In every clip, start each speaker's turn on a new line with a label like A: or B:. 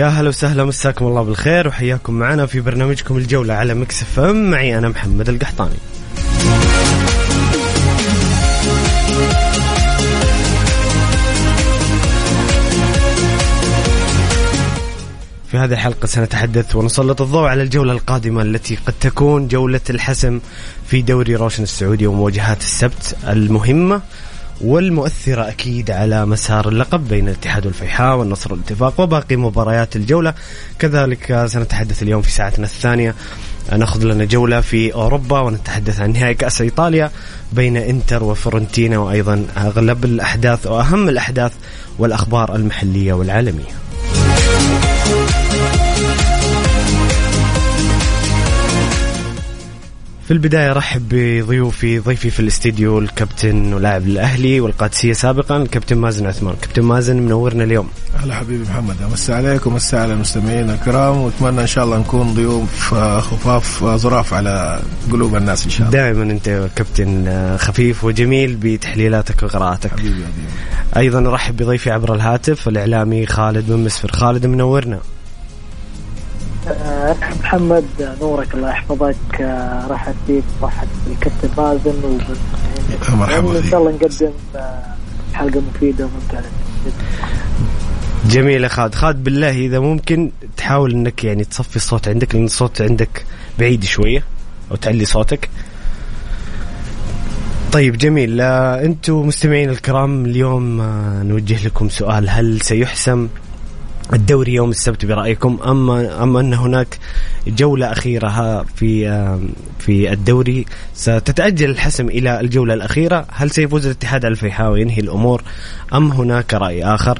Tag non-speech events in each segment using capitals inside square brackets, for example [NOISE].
A: يا هلا وسهلا مساكم الله بالخير وحياكم معنا في برنامجكم الجولة على Mix FM. معي أنا محمد القحطاني. في هذه الحلقة سنتحدث ونسلط الضوء على الجولة القادمة التي قد تكون جولة الحسم في دوري روشن السعودي ومواجهات السبت المهمة. والمؤثرة أكيد على مسار اللقب بين الاتحاد والفيحاء والنصر والاتفاق وباقي مباريات الجولة. كذلك سنتحدث اليوم في ساعتنا الثانية. نأخذ لنا جولة في أوروبا ونتحدث عن نهائي كأس إيطاليا بين إنتر وفرنتينا وأيضا أغلب الأحداث وأهم الأحداث والأخبار المحلية والعالمية. في البداية رحب بضيوفي ضيفي في الاستديو الكابتن ولاعب الأهلي والقادسية سابقا الكابتن مازن عثمان. كابتن مازن منورنا اليوم.
B: هلا حبيبي محمد. امسي عليك ومسي على المستمعين الكرام وأتمنى إن شاء الله نكون ضيوف آه، خفاف آه، ظراف على قلوب الناس إن شاء الله.
A: دائما أنت كابتن آه، خفيف وجميل بتحليلاتك وقراءاتك.
B: حبيبي حبيبي.
A: أيضا نرحب بضيفي عبر الهاتف الإعلامي خالد بن مسفر. خالد منورنا.
C: آه، محمد نورك الله يحفظك. رحب فيك رحب بالكابتن مازن
B: مرحبا
C: ان. شاء الله نقدم آه، حلقة مفيدة وممتعة.
A: جميل يا خالد. خالد بالله إذا ممكن تحاول إنك يعني تصفي الصوت عندك لأن الصوت عندك بعيد شوية أو تعلي صوتك. طيب جميل. آه، أنتم مستمعين الكرام اليوم آه، نوجه لكم سؤال. هل سيحسم الدوري يوم السبت برأيكم؟ اما أم أن هناك جولة أخيرة في في الدوري؟ ستتأجل الحسم إلى الجولة الأخيرة. هل سيفوز الاتحاد على الفيحاء وينهي الأمور. أم هناك رأي آخر؟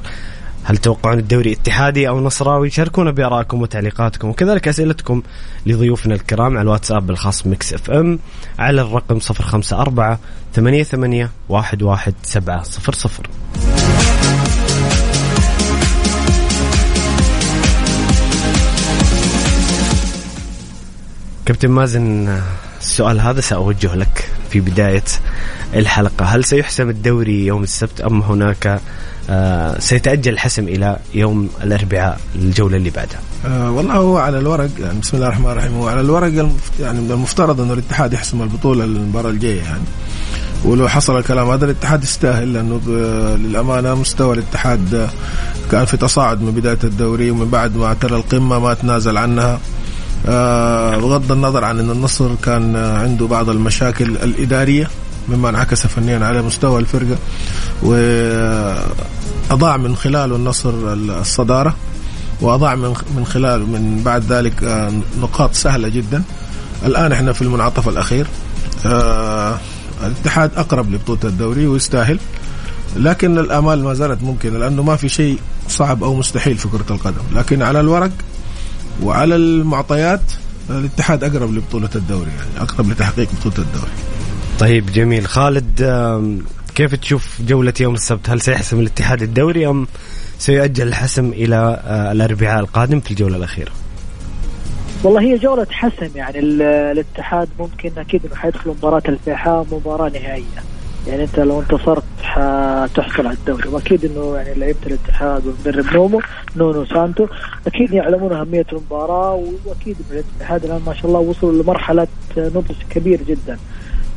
A: هل توقعون الدوري اتحادي أو نصراوي؟ شاركونا بآرائكم وتعليقاتكم. وكذلك أسئلتكم لضيوفنا الكرام على الواتساب الخاص Mix FM على الرقم 054 88 11700 كابتن مازن السؤال هذا سأوجه لك في بداية الحلقة. هل سيحسم الدوري يوم السبت أم هناك آه سيتأجل الحسم إلى يوم الأربعاء الجولة اللي بعدها؟
B: آه والله هو على الورق يعني بسم الله الرحمن الرحيم هو على الورق يعني من المفترض انه الاتحاد يحسم البطولة المباراه الجاية يعني. ولو حصل الكلام هذا الاتحاد يستاهل لأنه للأمانة مستوى الاتحاد كان في تصاعد من بداية الدوري ومن بعد ما اعتلى القمة ما تنازل عنها. بغض النظر عن إن النصر كان آه، عنده بعض المشاكل الإدارية مما انعكس فنيا على مستوى الفرقة وأضاع من خلاله النصر الصدارة وأضاع من من خلال من بعد ذلك آه، نقاط سهلة جدا. الآن إحنا في المنعطف الأخير. آه، الاتحاد أقرب لبطولة الدوري ويستاهل لكن الآمال ما زالت ممكنة لأنه ما في شيء صعب أو مستحيل في كرة القدم. لكن على الورق وعلى المعطيات الاتحاد أقرب لبطولة الدوري يعني أقرب لتحقيق بطولة الدوري.
A: طيب جميل. خالد كيف تشوف جولة يوم السبت؟ هل سيحسم الاتحاد الدوري أم سيؤجل الحسم إلى آه، الأربعاء القادم في الجولة الأخيرة؟
C: والله هي جولة حسم يعني ال- الاتحاد ممكن أكيد إنه حيدخل مباراة الفيحاء مباراة نهائية. يعني انت لو انتصرت حتحصل على الدوري وأكيد إنه يعني لعيبة الاتحاد والمدرب نومو نونو سانتو أكيد يعلمون أهمية المباراة وأكيد الاتحاد الآن ما شاء الله وصلوا لمرحلة نضج كبير جدا.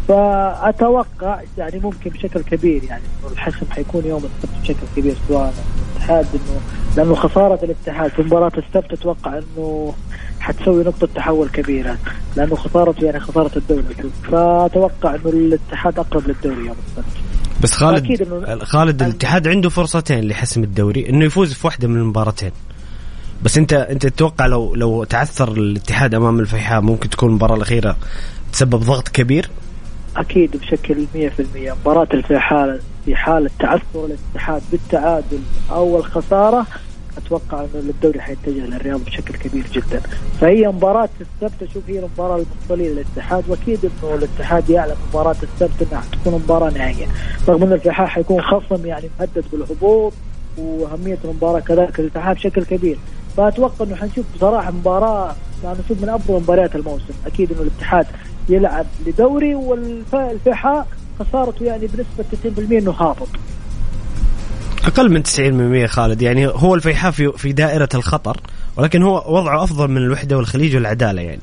C: فأتوقع يعني ممكن بشكل كبير يعني الحسم حيكون يوم السبت بشكل كبير سواء الاتحاد إنه لأنه خسارة الاتحاد في مباراة السبت أتوقع إنه حتسوي نقطة تحول كبيرة لأنه خسارته يعني خسارة الدوري. فأتوقع إنه الاتحاد أقرب للدوري يوم السبت.
A: بس خالد
C: أكيد إنه-
A: خالد الاتحاد عنده فرصتين لحسم الدوري إنه يفوز في واحدة من المباراتين. بس أنت أنت تتوقع لو لو تعثر الاتحاد أمام الفيحاء ممكن تكون المباراة الأخيرة تسبب ضغط كبير؟
C: أكيد بشكل 100% مباراة الفيحاء في حالة تعثر الاتحاد بالتعادل أو الخساره أتوقع إنه الدوري حيتجه للرياض بشكل كبير جدا. فهي مباراة السبت. أشوف هي المباراة المفضلة للاتحاد وأكيد إنه الاتحاد يعلم مباراة السبت إنها حتكون مباراة نهائية. رغم إن الفيحاء حيكون خصم يعني مهدد بالهبوط وأهمية المباراة كذلك الاتحاد بشكل كبير. فأتوقع إنه حنشوف بصراحة مباراة يعني نشوف من افضل مباريات الموسم. أكيد إنه الاتحاد يلعب لدوري والفيحاء خسارته يعني بنسبة 90% إنه هابط.
A: أقل من 90% خالد. يعني هو الفيحاء في في دائرة الخطر ولكن هو وضعه أفضل من الوحدة والخليج والعدالة يعني.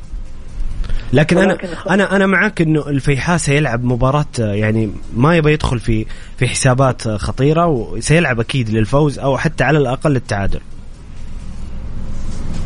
A: لكن
C: أنا
A: أنا أنا معك إنه الفيحاء سيلعب مباراة يعني ما يبغى يدخل في في حسابات خطيرة وسيلعب أكيد للفوز أو حتى على الأقل التعادل.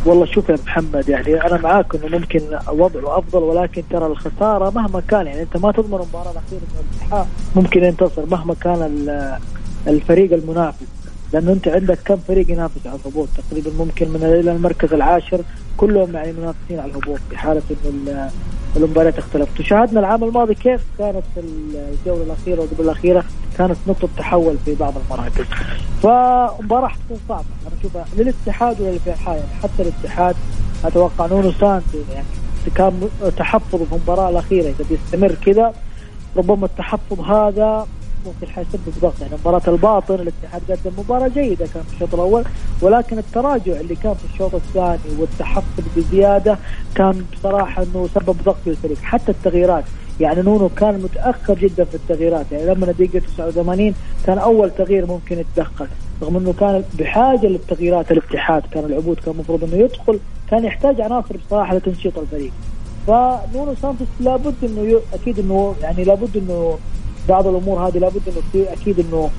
C: والله شوف يا محمد يعني أنا معاك إنه ممكن وضعه افضل ولكن ترى الخسارة مهما كان يعني أنت ما تضمن المباراة الأخيرة ممكن ينتصر مهما كان ال- الفريق المنافس. لأنه أنت عندك كم فريق ينافس على الهبوط؟ تقريبا ممكن من إلى المركز العاشر كلهم يعني منافسين على الهبوط في حاله انه المباريات اختلفت. وشاهدنا العام الماضي كيف كانت الجولة الأخيرة وقبل الأخيرة. كانت نقطة تحول في بعض المراكز. فمباراة حتكون صعبة. أنا أشوفها للاتحاد وللفيحاء حتى الاتحاد أتوقع نونو سانتو يعني كان تحفظ في المباراة الأخيرة. إذا بيستمر كذا ربما التحفظ هذا ممكن حيسبب ضغط يعني مباراة الباطن الاتحاد قدم مباراة جيدة كان في الشوط الأول ولكن التراجع اللي كان في الشوط الثاني والتحفظ بزيادة كان بصراحة أنه سبب ضغط للفريق حتى التغييرات يعني نونو كان متأخر جدا في التغييرات يعني لما الدقيقة 89 كان أول تغيير ممكن يتدخل رغم أنه كان بحاجة للتغييرات الاتحاد كان العبود كان المفروض أنه يدخل كان يحتاج عناصر بصراحة لتنشيط الفريق فنونو سانتوس لابد إنه. أكيد إنه يعني لابد إنه بعض الأمور هذه لابد إنه في أكيد إنه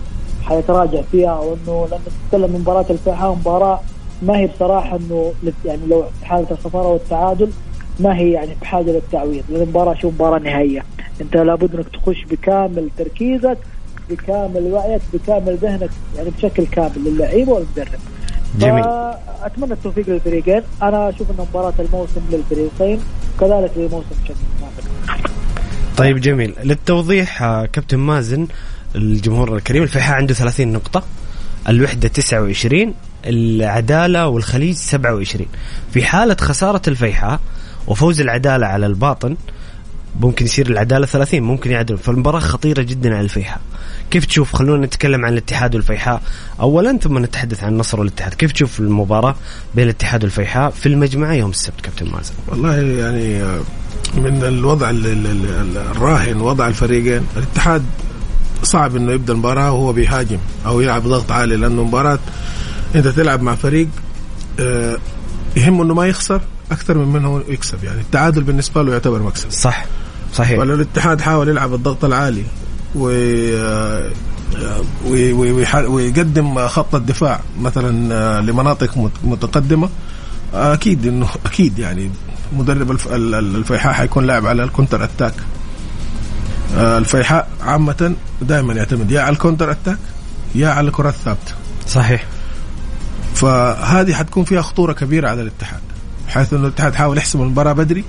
C: حيتراجع فيها أو انه لما تتكلم مباراة الفيحاء مباراة ما هي بصراحة إنه يعني لو حالة الخساره والتعادل ما هي يعني بحاجة للتعويض. لأن المباراة شو؟ مباراة نهائية. أنت لابد إنك تخش بكامل تركيزك بكامل وعيك بكامل ذهنك يعني بشكل كامل للعيبة والمدرب.
A: جميل.
C: فأتمنى التوفيق للفريقين. أنا أشوف ان مباراة الموسم للفريقين وكذلك للموسم بشكل كامل.
A: طيب جميل. للتوضيح آه، كابتن مازن الجمهور الكريم الفيحاء عنده 30 نقطة الوحدة 29 العدالة والخليج 27 في حالة خسارة الفيحاء وفوز العدالة على الباطن ممكن يصير العدالة 30 ممكن يعدل. فالمباراة خطيرة جدا على الفيحاء. كيف تشوف خلونا نتكلم عن الاتحاد والفيحاء. اولا ثم نتحدث عن النصر والاتحاد كيف تشوف المباراة بين الاتحاد والفيحاء في المجمعة يوم السبت كابتن مازن؟
B: والله يعني من الوضع ال- ال- ال- الراهن وضع الفريقين الاتحاد صعب إنه يبدأ المباراة وهو بيهاجم أو يلعب ضغط عالي لأنه مباراة انت تلعب مع فريق آه، يهمه إنه ما يخسر أكثر من انه يكسب. يعني التعادل بالنسبة له يعتبر مكسب.
A: صح. صحيح.
B: ولا الاتحاد حاول يلعب الضغط العالي ويقدم خط الدفاع مثلا آه، لمناطق مت- متقدمة. آه، أكيد انه أكيد يعني مدرب الف- ال- ال- الفيحاء حيكون لاعب على ال counter attack. آه، الفيحاء عامة دائما يعتمد يا على ال counter attack يا على الكرات الثابتة.
A: صحيح.
B: فهذه حتكون فيها خطورة كبيرة على الاتحاد حيث إنه الاتحاد حاول يحسم المباراة بدري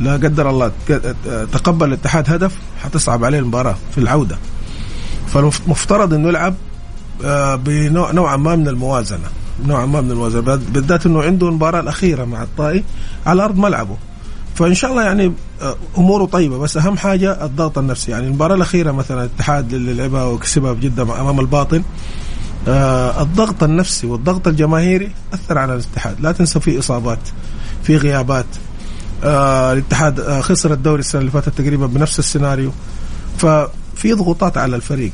B: لا قدر الله تق- تقبل الاتحاد هدف حتصعب عليه المباراة في العودة. فالمفترض إنه يلعب آه، بنوع نوعا ما من الموازنة. نوعا ما من الموازنة. بالذات إنه عنده المباراة الأخيرة مع الطائي على أرض ملعبه. فإن شاء الله يعني آه، أموره طيبة. بس أهم حاجة الضغط النفسي. يعني المباراة الأخيرة مثلا الاتحاد اللي لعبها وكسبها بجدة أمام الباطن آه الضغط النفسي والضغط الجماهيري أثر على الاتحاد. لا تنسى في إصابات في غيابات آه الاتحاد آه خسر الدوري السنة اللي فاتت تقريبا بنفس السيناريو. ففي ضغوطات على الفريق.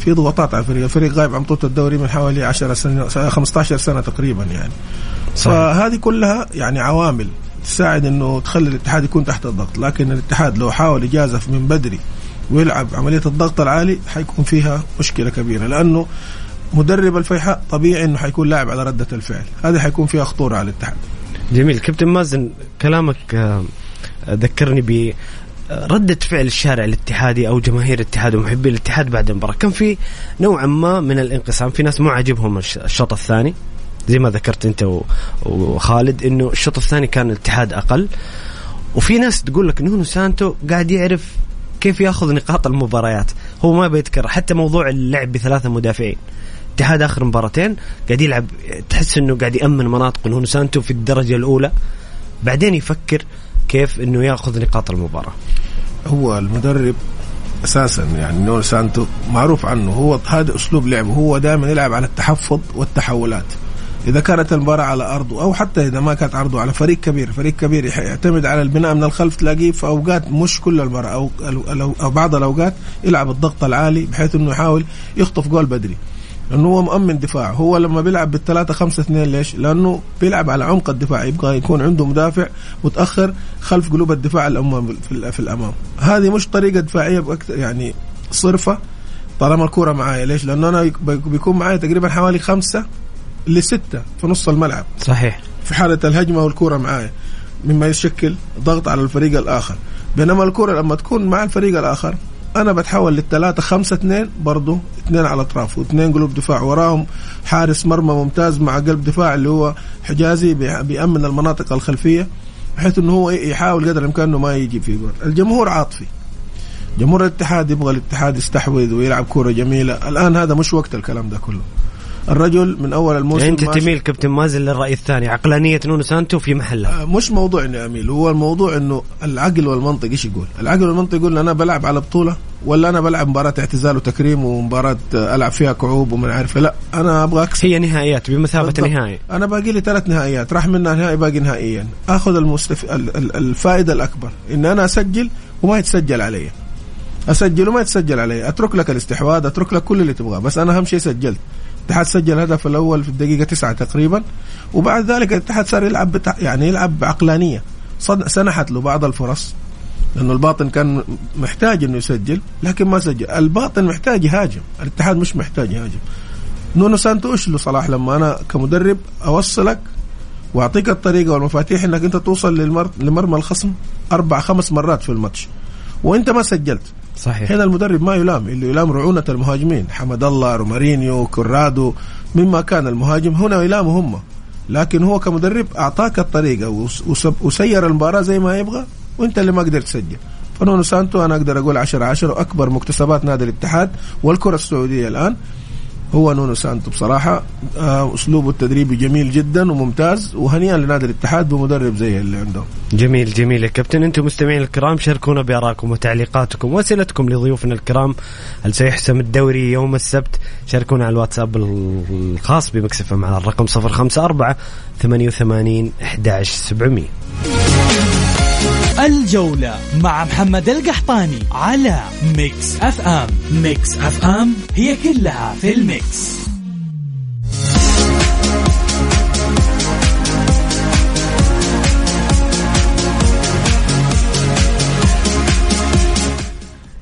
B: في ضغوطات على الفريق. الفريق غايب عن بطوله الدوري من حوالي 10 سنه 15 سنة تقريبا يعني. صحيح. فهذه كلها يعني عوامل تساعد إنه تخلي الاتحاد يكون تحت الضغط. لكن الاتحاد لو حاول يجازف من بدري ويلعب عملية الضغط العالي حيكون فيها مشكلة كبيرة. لأنه مدرب الفيحاء طبيعي إنه حيكون لاعب على ردة الفعل. هذه حيكون فيها خطورة على الاتحاد.
A: جميل. كابتن مازن كلامك آه، ذكرني ب ردة فعل الشارع الاتحادي أو جماهير الاتحاد ومحبي الاتحاد بعد المباراة. كان في نوعا ما من الانقسام. في ناس مو عاجبهم الشوط الثاني. زي ما ذكرت أنت وخالد إنه الشوط الثاني كان الاتحاد أقل. وفي ناس تقول لك نونو سانتو قاعد يعرف كيف ياخذ نقاط المباريات. هو ما بيذكر حتى موضوع اللعب بثلاثة مدافعين. الاتحاد آخر مباراتين قاعد يلعب تحس إنه قاعد يأمن مناطق نونو سانتو في الدرجة الأولى. بعدين يفكر كيف إنه يأخذ نقاط المباراة.
B: هو المدرب أساسا يعني نونو سانتو معروف عنه هو هذا أسلوب لعبه هو دائما يلعب على التحفظ والتحولات. إذا كانت المباراة على أرضه أو حتى إذا ما كانت أرضه على فريق كبير فريق كبير يعتمد على البناء من الخلف تلاقيه في أوقات مش كل المباراة أو أو بعض الأوقات يلعب الضغط العالي بحيث إنه يحاول يخطف جول بدري. لأنه هو مؤمن دفاع. هو لما بيلعب بالثلاثة خمسة اثنين ليش؟ لأنه بيلعب على عمق الدفاع. يبغى يكون عنده مدافع متأخر خلف قلوب الدفاع الأمام في الأمام. هذه مش طريقة دفاعية يعني صرفة طالما الكرة معايا. ليش؟ لأنه أنا بيكون معايا تقريبا حوالي خمسة لستة في نص الملعب.
A: صحيح.
B: في حالة الهجمة والكرة معايا. مما يشكل ضغط على الفريق الآخر. بينما الكرة لما تكون مع الفريق الآخر أنا بتحول للثلاثة خمسة اثنين برضو اثنين على أطراف واثنين قلوب دفاع وراهم حارس مرمى ممتاز مع قلب دفاع اللي هو حجازي بيأمن المناطق الخلفية بحيث إنه هو يحاول قدر الإمكان إنه ما يجي في جول. الجمهور عاطفي. جمهور الاتحاد يبغى الاتحاد يستحوذ ويلعب كورة جميلة. الآن هذا مش وقت الكلام ده كله. الرجل من أول الموسم
A: يعني أنت تميل كابتن مازن للرأي الثاني عقلانية نونو سانتو في محلها
B: آه مش موضوع اني أميل هو الموضوع إنه العقل والمنطق إيش يقول؟ العقل والمنطق يقول أنا بلعب على بطولة ولا أنا بلعب مباراة اعتزال وتكريم ومباراة ألعب فيها كعوب وما عارف لا أنا أبغى أكسب.
A: هي نهائيات بمثابة نهائي.
B: أنا باقي لي ثلاث نهائيات راح منها نهائي باقي نهائيا آخذ المستف... الفائدة الأكبر إن أنا أسجل وما يتسجل علي. أسجل وما يتسجل علي أترك لك الاستحواذ أترك لك كل اللي تبغاه بس أنا أهم شيء سجلت. الاتحاد سجل الهدف الأول في الدقيقة تسعة تقريبا وبعد ذلك الاتحاد صار يلعب. يعني يلعب بعقلانية. سنحت له بعض الفرص لأنه الباطن كان محتاج إنه يسجل لكن ما سجل. الباطن محتاج يهاجم الاتحاد مش محتاج يهاجم. نونو سانتو إيش له صلاح لما أنا كمدرب أوصلك وأعطيك الطريقة والمفاتيح إنك أنت توصل للمر... لمرمى الخصم أربع خمس مرات في الماتش وأنت ما سجلت.
A: صحيح.
B: هنا المدرب ما يلام اللي يلام رعونة المهاجمين. حمدالله رومارينيو كورادو مما كان المهاجم هنا يلاموا هم. لكن هو كمدرب أعطاك الطريقة وسير المباراة زي ما يبغى وأنت اللي ما قدرت تسجل. فنونو سانتو أنا أقدر أقول 10 10 واكبر مكتسبات نادي الاتحاد والكرة السعودية الآن. هو نونو سانتو بصراحة. آه، أسلوبه التدريبي جميل جدا وممتاز وهنيئا لنادي الاتحاد بمدرب زي اللي عنده.
A: جميل جميل يا كابتن. أنتم مستمعين الكرام شاركونا بآرائكم وتعليقاتكم وأسئلتكم لضيوفنا الكرام. هل سيحسم الدوري يوم السبت؟ شاركونا على الواتساب الخاص بمكسفة على الرقم 054 88 11700
D: الجولة مع محمد القحطاني على Mix FM Mix FM هي كلها في ال mix.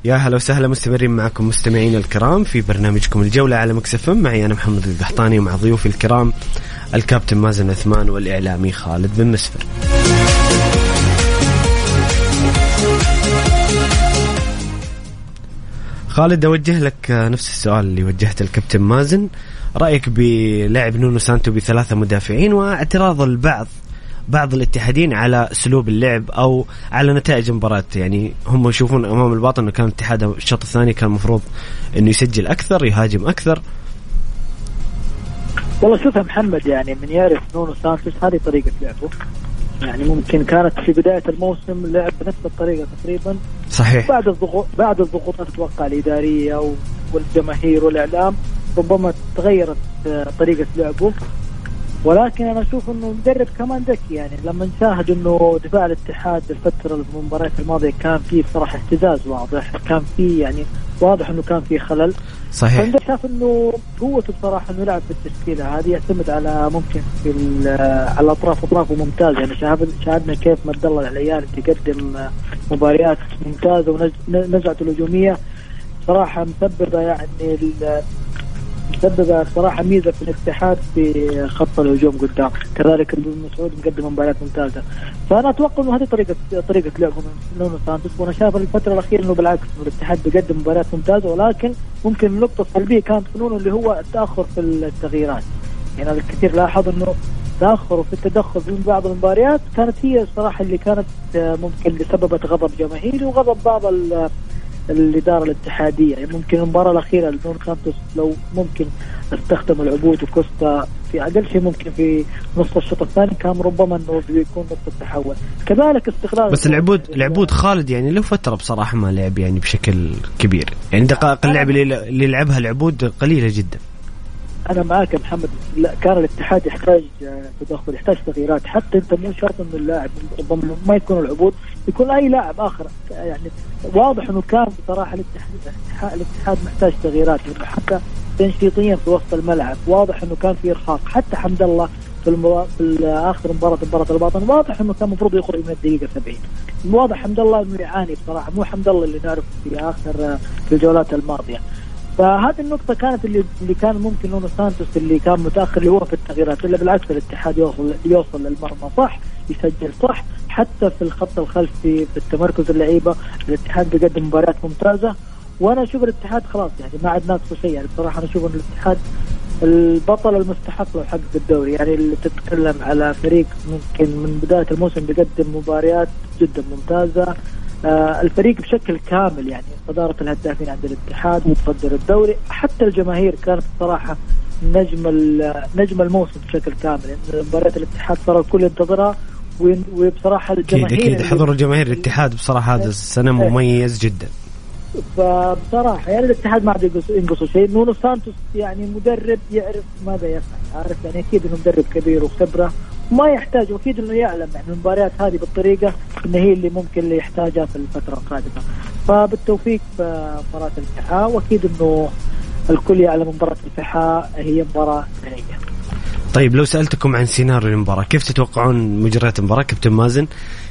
A: يا هلا وسهلا مستمرين معكم مستمعين الكرام في برنامجكم الجولة على Mix FM معي أنا محمد القحطاني ومع ضيوفي الكرام الكابتن مازن عثمان والإعلامي خالد بن مسفر. خالد أوجه لك نفس السؤال اللي وجهته للكابتن مازن. رأيك بلعب نونو سانتو بثلاثة مدافعين واعتراض البعض بعض الاتحادين على أسلوب اللعب أو على نتائج المباراة؟ يعني هم يشوفون أمام الباطن إنه كان الاتحاد الشوط الثاني كان المفروض إنه يسجل أكثر يهاجم أكثر.
C: والله شوف محمد يعني من يعرف نونو سانتو هذه طريقة لعبه؟ يعني ممكن كانت في بداية الموسم لعب بنفس الطريقة تقريبا.
A: صحيح.
C: بعد الضغوط بعد الضغوطات أتوقع الإدارية والجماهير والإعلام ربما تغيرت آه، طريقة لعبه. ولكن أنا أشوف إنه المدرب كمان ذكي يعني. لما نشاهد إنه دفاع الاتحاد الفترة المباريات الماضية كان فيه بصراحة اهتزاز واضح كان فيه يعني واضح إنه كان فيه خلل.
A: صحيح.
C: فانت شاف إنه قوته بصراحة إنه يلعب بالتشكيله هذه يعتمد على ممكن في على الأطراف اطرافه ممتاز. يعني شاهدنا كيف مد الله العيال تقدم مباريات ممتازة ونزعته الهجومية. صراحة مسببه يعني سبب صراحة ميزة في الاتحاد في خط الهجوم قدام. كذلك ابن مسعود مقدم مباريات ممتازة. فأنا أتوقع إنه هذه طريقه طريقة لعبه نونو سانتوس. وأنا شايف الفترة الأخيرة إنه بالعكس الاتحاد بيقدم مباريات ممتازة. ولكن ممكن النقطه السلبيه كانت في نونو اللي هو التأخر في التغييرات. يعني الكثير لاحظ إنه تأخر في التدخل في بعض المباريات كانت هي الصراحه اللي كانت ممكن اللي سببت غضب جماهيري وغضب بعض الإدارة الاتحادية. يعني ممكن المباراة الأخيرة لنون سانتوس لو ممكن استخدم العبود وكوستا في أقل شيء ممكن في نصف الشوط الثاني كان ربما إنه بيكون نقطه تحول كذلك استغلال
A: بس العبود العبود خالد يعني له فترة بصراحة ما لعب يعني بشكل كبير. يعني دقائق اللعب اللي لعبها العبود قليلة جدا.
C: أنا معاك يا محمد. لا كان الاتحاد يحتاج تدخل يحتاج تغييرات. حتى أنت مو شرط إنه اللاعب ما يكون العبود يكون أي لاعب آخر. يعني واضح إنه كان بصراحة الاتحاد الاتحاد محتاج تغييرات. حتى تنشيطيا في وسط الملعب واضح إنه كان في إرهاق. حتى حمد الله في, في اخر مباراة مباراة الباطن واضح إنه كان المفروض يخرج من الدقيقة 70 واضح حمد الله إنه يعاني بصراحة. مو حمد الله اللي نعرفه في آخر في الجولات الماضية. فهذه النقطة كانت اللي اللي كان ممكن نونو سانتوس اللي كان متأخر اللي هو في التغييرات إلا بالعكس الاتحاد يوصل يوصل للمرمى صح يسجل صح. حتى في الخط الخلفي في التمركز اللعيبة الاتحاد بيقدم مباريات ممتازة. وأنا أشوف الاتحاد خلاص يعني ما عاد ناقصه شيء. يعني بصراحة أنا أشوف أن الاتحاد البطل المستحق لو حقق الدوري. يعني اللي تتكلم على فريق ممكن من بداية الموسم بيقدم مباريات جدا ممتازة. آه الفريق بشكل كامل يعني صدارة الهدافين عند الاتحاد متصدر الدوري حتى الجماهير كانت بصراحة نجم نجم الموسم بشكل كامل. يعني مباريات الاتحاد صار الكل ينتظرها وبصراحة الجماهير
A: أكيد. أكيد حضور الجماهير الاتحاد بصراحة هذا السنة إيه. مميز جدا.
C: فبصراحة يعني الاتحاد ما عاد ينقصوا شيء. نونو سانتوس يعني مدرب يعرف ماذا يفعل عارف؟ يعني أكيد إنه مدرب كبير وخبرة ما يحتاج وأكيد إنه يعلم يعني المباريات هذه بالطريقة إن هي اللي ممكن اللي يحتاجها في الفترة القادمة. فبالتوفيق في مباراة الفحاء وأكيد إنه الكل يعلم مباراة الفحاء هي مباراة نهائيه
A: طيب لو سألتكم عن سيناريو المباراة كيف تتوقعون مجريات المباراة؟ كابتن مازن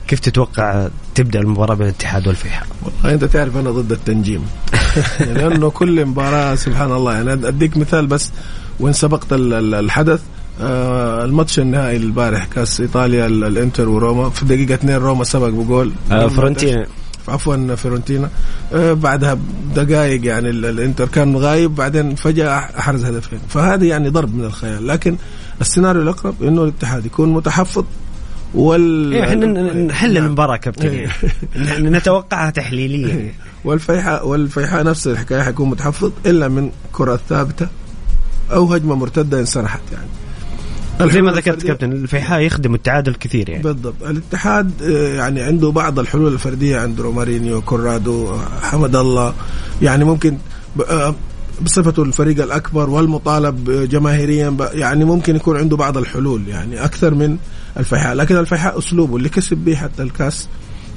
A: كيف تتوقع تبدأ المباراة بين الاتحاد والفيحاء؟
B: والله أنت تعرف أنا ضد التنجيم. [LAUGHS] لأنه كل مباراة سبحان الله يعني أديك مثال بس وين سبقت الحدث آه الماتش النهائي البارح كاس إيطاليا الإنتر وروما. في دقيقة اثنين روما سبق بجول.
A: آه فرونتينا
B: عفوا فيرونتينا آه بعدها دقائق يعني الإنتر كان غايب بعدين فجأة احرز هدفين. فهذه يعني ضرب من الخيال. لكن السيناريو الأقرب إنه الاتحاد يكون متحفظ
A: وال إيه إحنا نحل نعم. المباراة كابتن. إيه. نتوقعها تحليليا. إيه.
B: والفيحاء والفيحاء نفس الحكاية حيكون متحفظ إلا من كرة ثابتة أو هجمة مرتدة انسنحت يعني.
A: زي ما ذكرت كابتن الفيحاء يخدم التعادل كثير يعني.
B: بالضبط. الاتحاد آه، يعني عنده بعض الحلول الفردية عند رومارينيو كورادو حمد الله. يعني ممكن آه، بصفته الفريق الأكبر والمطالب جماهيريا يعني ممكن يكون عنده بعض الحلول يعني أكثر من الفيحاء لكن الفيحاء أسلوبه اللي كسب به حتى الكاس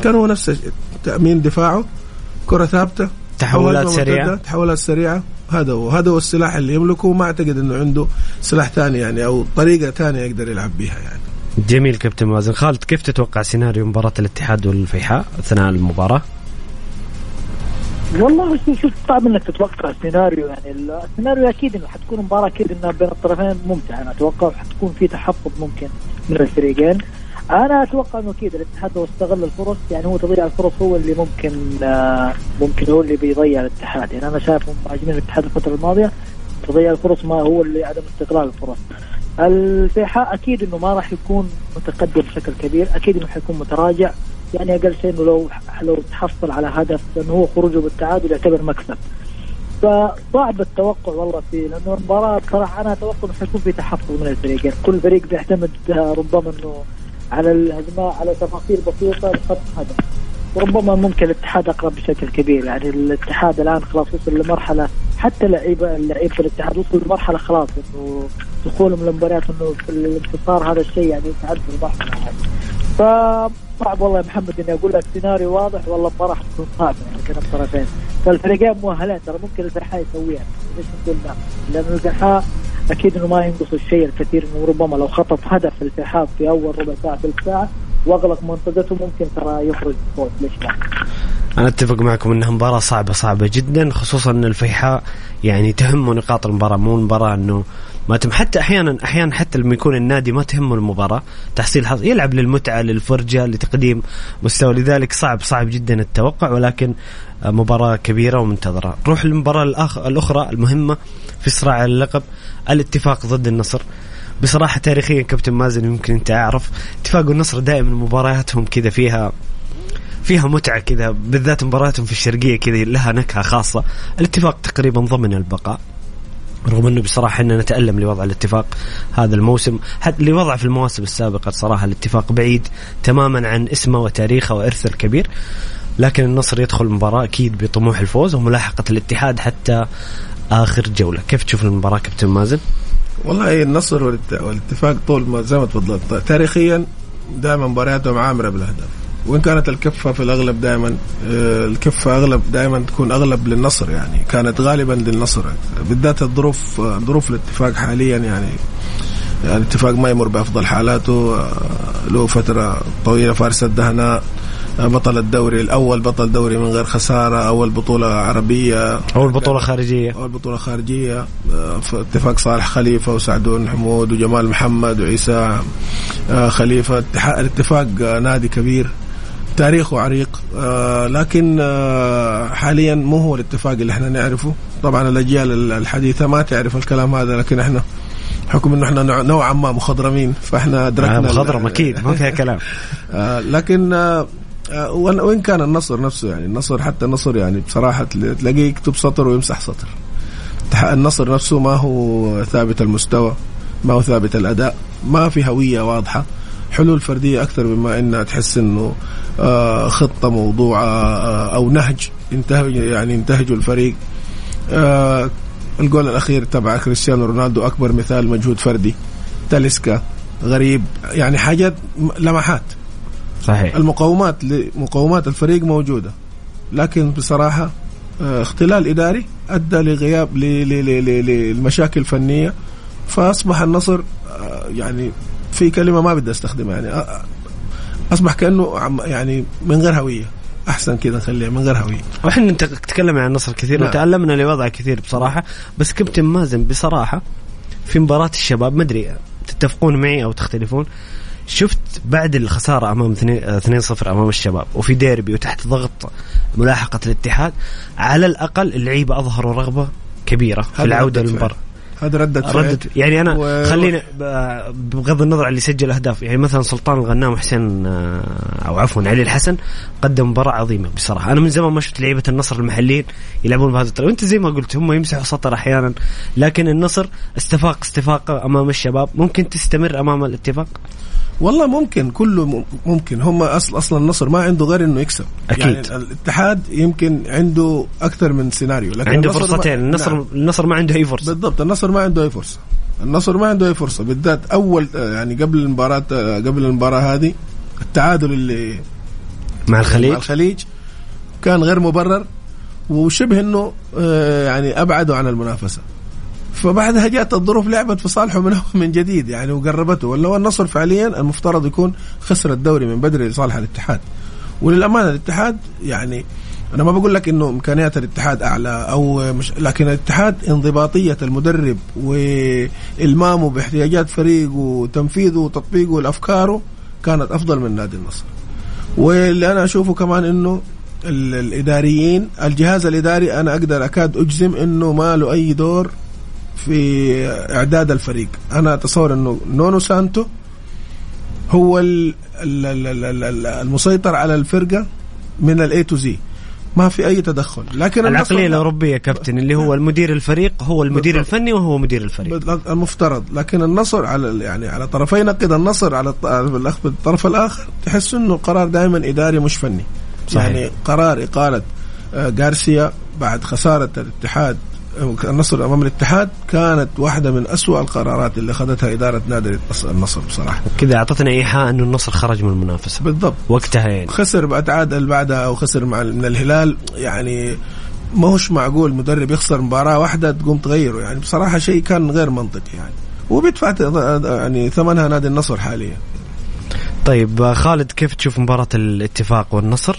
B: كان هو نفس تأمين دفاعه كرة ثابتة
A: تحولات سريعة.
B: تحولات سريعة. هذا هو هذا هو السلاح اللي يملكه وما أعتقد إنه عنده سلاح ثاني يعني أو طريقة ثانية يقدر يلعب بها يعني.
A: جميل كابتن مازن. خالد كيف تتوقع سيناريو مباراة الاتحاد والفيحاء أثناء المباراة؟
C: والله شوف صعب إنك تتوقع سيناريو يعني السيناريو أكيد إنه حتكون مباراة أكيد إنها بين الطرفين ممتعة. أنا أتوقع حتكون في تحفظ ممكن من الفريقين. أنا أتوقع إنه أكيد الاتحاد لو استغل الفرص يعني هو تضييع الفرص هو اللي ممكن آه ممكن هو اللي بيضيع الاتحاد. يعني أنا شايف مهاجمين الاتحاد الفترة الماضية تضيع الفرص ما هو اللي عدم استغلال الفرص. الفيحاء أكيد إنه ما راح يكون متقدم بشكل كبير أكيد إنه حيكون متراجع. يعني أقل شيء إنه لو لو تحصل على هدف إنه هو خروجه بالتعادل يعتبر مكسب. فصعب التوقع والله فيه لأنه المباراة بصراحه أنا أتوقع إنه حيكون في تحفظ من الفريقين، كل فريق بيعتمد ربما إنه على الهجمات على تفاصيل بسيطة لخط هدف. وربما ممكن الاتحاد أقرب بشكل كبير يعني الاتحاد الآن خلاص وصل لمرحلة حتى لعيبه اللعيبه في الاتحاد وصلوا لمرحلة خلاص إنه دخولهم للمباريات إنه في الانتصار هذا الشيء يعني يتعدى المرحلة هذه. صعب والله يا محمد إني أقول لك سيناريو واضح والله المباراه حتكون صعبة يعني كان الطرفين فالفريقين مؤهلين ترى ممكن الفرحاء يسويها ليش نقول لا؟ لأن الفرحاء أكيد إنه ما ينقص الشيء الكثير إنه ربما لو خطف هدف الفرحاء في أول ربع ساعة ثلث ساعة وأغلق منطقته ممكن ترى يخرج فوز ليش لا؟
A: أنا أتفق معكم إنها مباراة صعبة صعبة جدا خصوصا إن الفيحاء يعني تهمه نقاط المباراة مو مباراة إنه ما تم حتى أحيانا أحيانا حتى لما يكون النادي ما تهمه المباراة تحصيل حظ يلعب للمتعة للفرجة لتقديم مستوى لذلك صعب صعب جدا التوقع ولكن مباراة كبيرة ومنتظرة نروح للمباراة. الأخرى المهمة في صراع اللقب الاتفاق ضد النصر. بصراحة تاريخيا كابتن مازن يمكن أنت أعرف اتفاق النصر دائما مبارياتهم كذا فيها فيها متعة كذا بالذات مباراتهم في الشرقية كذا لها نكهة خاصة. الاتفاق تقريبا ضمن البقاء رغم إنه بصراحة إحنا نتألم لوضع الاتفاق هذا الموسم. حتى لوضع في المواسم السابقة صراحة الاتفاق بعيد تماما عن اسمه وتاريخه وإرثه الكبير. لكن النصر يدخل المباراة أكيد بطموح الفوز وملاحقة الاتحاد حتى آخر جولة. كيف تشوف المباراة كابتن مازن؟
B: والله النصر والاتفاق طول ما زي ما تفضلت تاريخيا دائما مبارياتهم عامرة بالأهداف. وإن كانت الكفة في الأغلب دائما آه، الكفة أغلب دائما تكون أغلب للنصر يعني. كانت غالبا للنصر. بالذات الظروف ظروف الاتفاق حاليا يعني يعني الاتفاق ما يمر بأفضل حالاته. آه، له فترة طويلة فارس الدهناء. بطل الدوري الأول بطل دوري من غير خسارة أول بطولة عربية.
A: أول بطولة خارجية.
B: أول بطولة خارجية. في اتفاق صالح خليفة وسعدون حمود وجمال محمد وعيسى خليفة. الاتفاق نادي كبير. تاريخه عريق. آه لكن آه حاليا مو هو الاتفاق اللي إحنا نعرفه. طبعا الأجيال الحديثة ما تعرف الكلام هذا لكن إحنا حكم إنه إحنا نوعا ما مخضرمين فإحنا أدركنا
A: آه مخضرم أكيد ما فيها كلام. [LAUGHS]
B: آه لكن آه, وين كان النصر نفسه يعني النصر حتى النصر يعني بصراحة تلاقيه يكتب سطر ويمسح سطر. النصر نفسه ما هو ثابت المستوى ما هو ثابت الأداء ما في هوية واضحة. حلول فردية أكثر مما انها تحس إنه آه، خطة موضوعه آه، أو نهج ينتهج يعني ينتهجه الفريق. الجول الأخير تبع كريستيانو رونالدو أكبر مثال مجهود فردي. تاليسكا غريب يعني حاجات لمحات.
A: صحيح.
B: المقومات مقومات الفريق موجودة. لكن بصراحة اختلال إداري أدى لغياب للمشاكل الفنية. فأصبح النصر يعني في كلمة ما بدي أستخدمها يعني أصبح كأنه يعني من غير هوية. أحسن كذا نخليها من غير هوية.
A: وإحنا نتكلم عن النصر كثير نعم. وتعلمنا لوضع كثير بصراحة. بس كابتن مازن بصراحة في مباراة الشباب ما أدري تتفقون معي أو تختلفون؟ شفت بعد الخسارة أمام 2-0 أمام الشباب وفي ديربي وتحت ضغط ملاحقة الاتحاد على الأقل اللعيبة أظهروا رغبة كبيرة في العودة للمباراة.
B: هذا ردة
A: ردة يعني أنا و... خلينا بغض النظر عن اللي سجل أهداف يعني مثلا سلطان الغنام وحسين آه، أو عفوا علي الحسن قدم مباراة عظيمة بصراحة. أنا من زمان ما شفت لعيبة النصر المحليين يلعبون بهذا الطريقة وأنت زي ما قلت هم يمسحوا سطر أحيانا لكن النصر استفاق استفاقه أمام الشباب. ممكن تستمر أمام الاتفاق؟
B: والله ممكن كله ممكن. هم اصل أصلا النصر ما عنده غير إنه يكسب.
A: أكيد.
B: يعني الاتحاد يمكن عنده أكثر من سيناريو
A: لكن عنده فرصتين. ما... النصر نعم. النصر ما عنده أي فرصة.
B: بالضبط. النصر ما عنده أي فرصة. النصر ما عنده أي فرصة. بالذات أول يعني قبل المباراة قبل المباراة هذه التعادل اللي
A: مع الخليج.
B: مع الخليج كان غير مبرر وشبه إنه آه، يعني أبعده عن المنافسة. فبعدها جاءت الظروف لعبت في صالحه من [LAUGHS] من جديد يعني وقربته. ولا هو النصر فعليا المفترض يكون خسر الدوري من بدري لصالح الاتحاد. وللأمانة الاتحاد يعني أنا ما بقول لك إنه إمكانيات الاتحاد أعلى أو مش لكن الاتحاد انضباطية المدرب والمامه باحتياجات فريق وتنفيذه وتطبيقه لأفكاره كانت أفضل من نادي النصر. واللي أنا أشوفه كمان إنه الإداريين الجهاز الإداري أنا أقدر أكاد أجزم إنه ما له أي دور في إعداد الفريق. أنا أتصور إنه نونو سانتو هو ال- ال- ال- ال- ال- المسيطر على الفرقة من ال A to Z ما في أي تدخل. لكن
A: العقلية الأوروبية كابتن اللي هو المدير الفريق هو المدير
B: بالضبط.
A: الفني وهو مدير الفريق.
B: المفترض. لكن النصر على يعني على طرفي نقد النصر على الطرف الآخر تحس إنه القرار دائما إداري مش فني.
A: صحيح.
B: يعني قرار إقالة آه، غارسيا بعد خسارة الاتحاد النصر أمام الاتحاد كانت واحدة من أسوأ القرارات اللي اخذتها إدارة نادي النصر بصراحة.
A: كذا أعطتنا ايحاء انه النصر خرج من المنافسة.
B: بالضبط.
A: وقتها يعني.
B: خسر بعد تعادل بعدها أو خسر مع من الهلال يعني ما هوش معقول مدرب يخسر مباراة واحدة تقوم تغيره. يعني بصراحة شيء كان غير منطقي يعني. وبيدفع يعني ثمنها نادي النصر حاليا.
A: طيب خالد كيف تشوف مباراة الاتفاق والنصر؟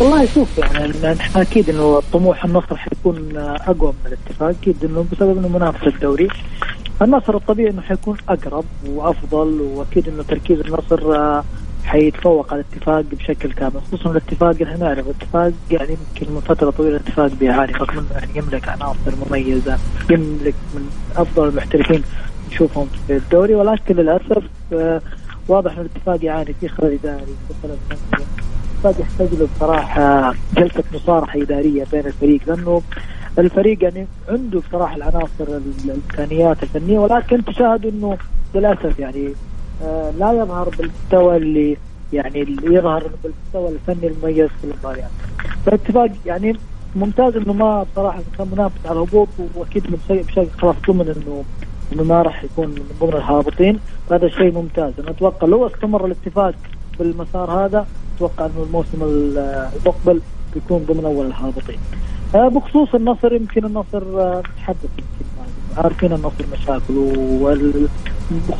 C: والله شوف يعني نحن أكيد إنه طموح النصر حيكون أقوى من الاتفاق. أكيد إنه بسبب إنه منافسه الدوري. النصر الطبيعي إنه حيكون أقرب وأفضل وأكيد إنه تركيز النصر آه، حيتفوق على الاتفاق بشكل كامل خصوصا الاتفاق إحنا نعرف الاتفاق يعني يمكن من فترة طويلة الاتفاق بيعاني رغم إنه يعني يملك عناصر مميزة يملك من أفضل المحترفين نشوفهم في الدوري. ولكن للأسف آه، واضح ان الاتفاق يعاني في خلل إداري في الاتفاق يحتاج له بصراحة جلسة مصارحة إدارية بين الفريق لأنه الفريق يعني عنده بصراحة العناصر الإمكانيات الفنية ولكن تشاهد إنه للأسف يعني آه لا يظهر بالمستوى اللي يعني اللي يظهر بالمستوى الفني المميز في المباريات. فالاتفاق يعني ممتاز إنه ما بصراحة كان منافس على الهبوط وأكيد من بشكل خلاص ضمن إنه إنه ما راح يكون من ضمن الهابطين فهذا شيء ممتاز أنا أتوقع لو استمر الاتفاق بالمسار هذا أتوقع إنه الموسم المقبل بيكون ضمن أول الهابطين. آه، بخصوص النصر يمكن النصر آه، تحدث يمكن. عارفين النصر مشاكله وال-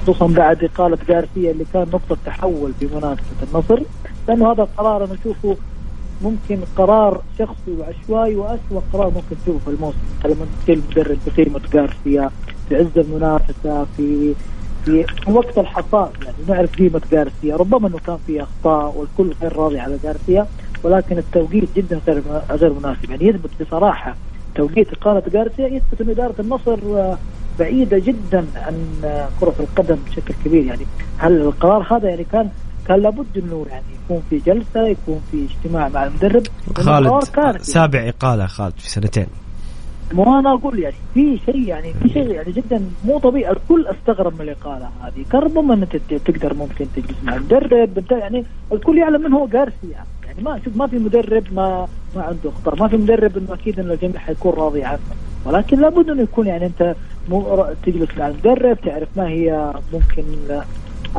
C: خصوصا بعد إقالة جارسيا اللي كان نقطة تحول في منافسة النصر. لأنه هذا القرار أنا أشوفه ممكن قرار شخصي وعشوائي واسوء قرار ممكن تشوفه في الموسم. لما تشيل مدرب بقيمة جارسيا في عز المنافسة في في وقت الحصاد يعني نعرف قيمة جارسيا. ربما إنه كان في أخطاء والكل غير راضي على جارسيا ولكن التوقيت جدا غير مناسب. يعني يثبت بصراحة توقيت إقالة جارسيا يثبت ان إدارة النصر آه، بعيدة جدا عن آه، كرة القدم بشكل كبير. يعني هل القرار هذا يعني كان كان لابد إنه يعني يكون في جلسة يكون في اجتماع مع المدرب؟
A: خالد. سابع إقالة خالد في سنتين.
C: مو أنا أقول يعني في شيء يعني في شيء يعني جدا مو طبيعي. الكل أستغرب من الإقالة هذه. انت ت- تقدر ممكن تجلس مع المدرب يعني الكل يعلم من هو جارسيا يعني ما شوف ما في مدرب ما ما عنده اخطاء ما في مدرب إنه أكيد إنه الجميع حيكون راضي عنه. ولكن لابد إنه يكون يعني أنت مو تجلس مع المدرب تعرف ما هي ممكن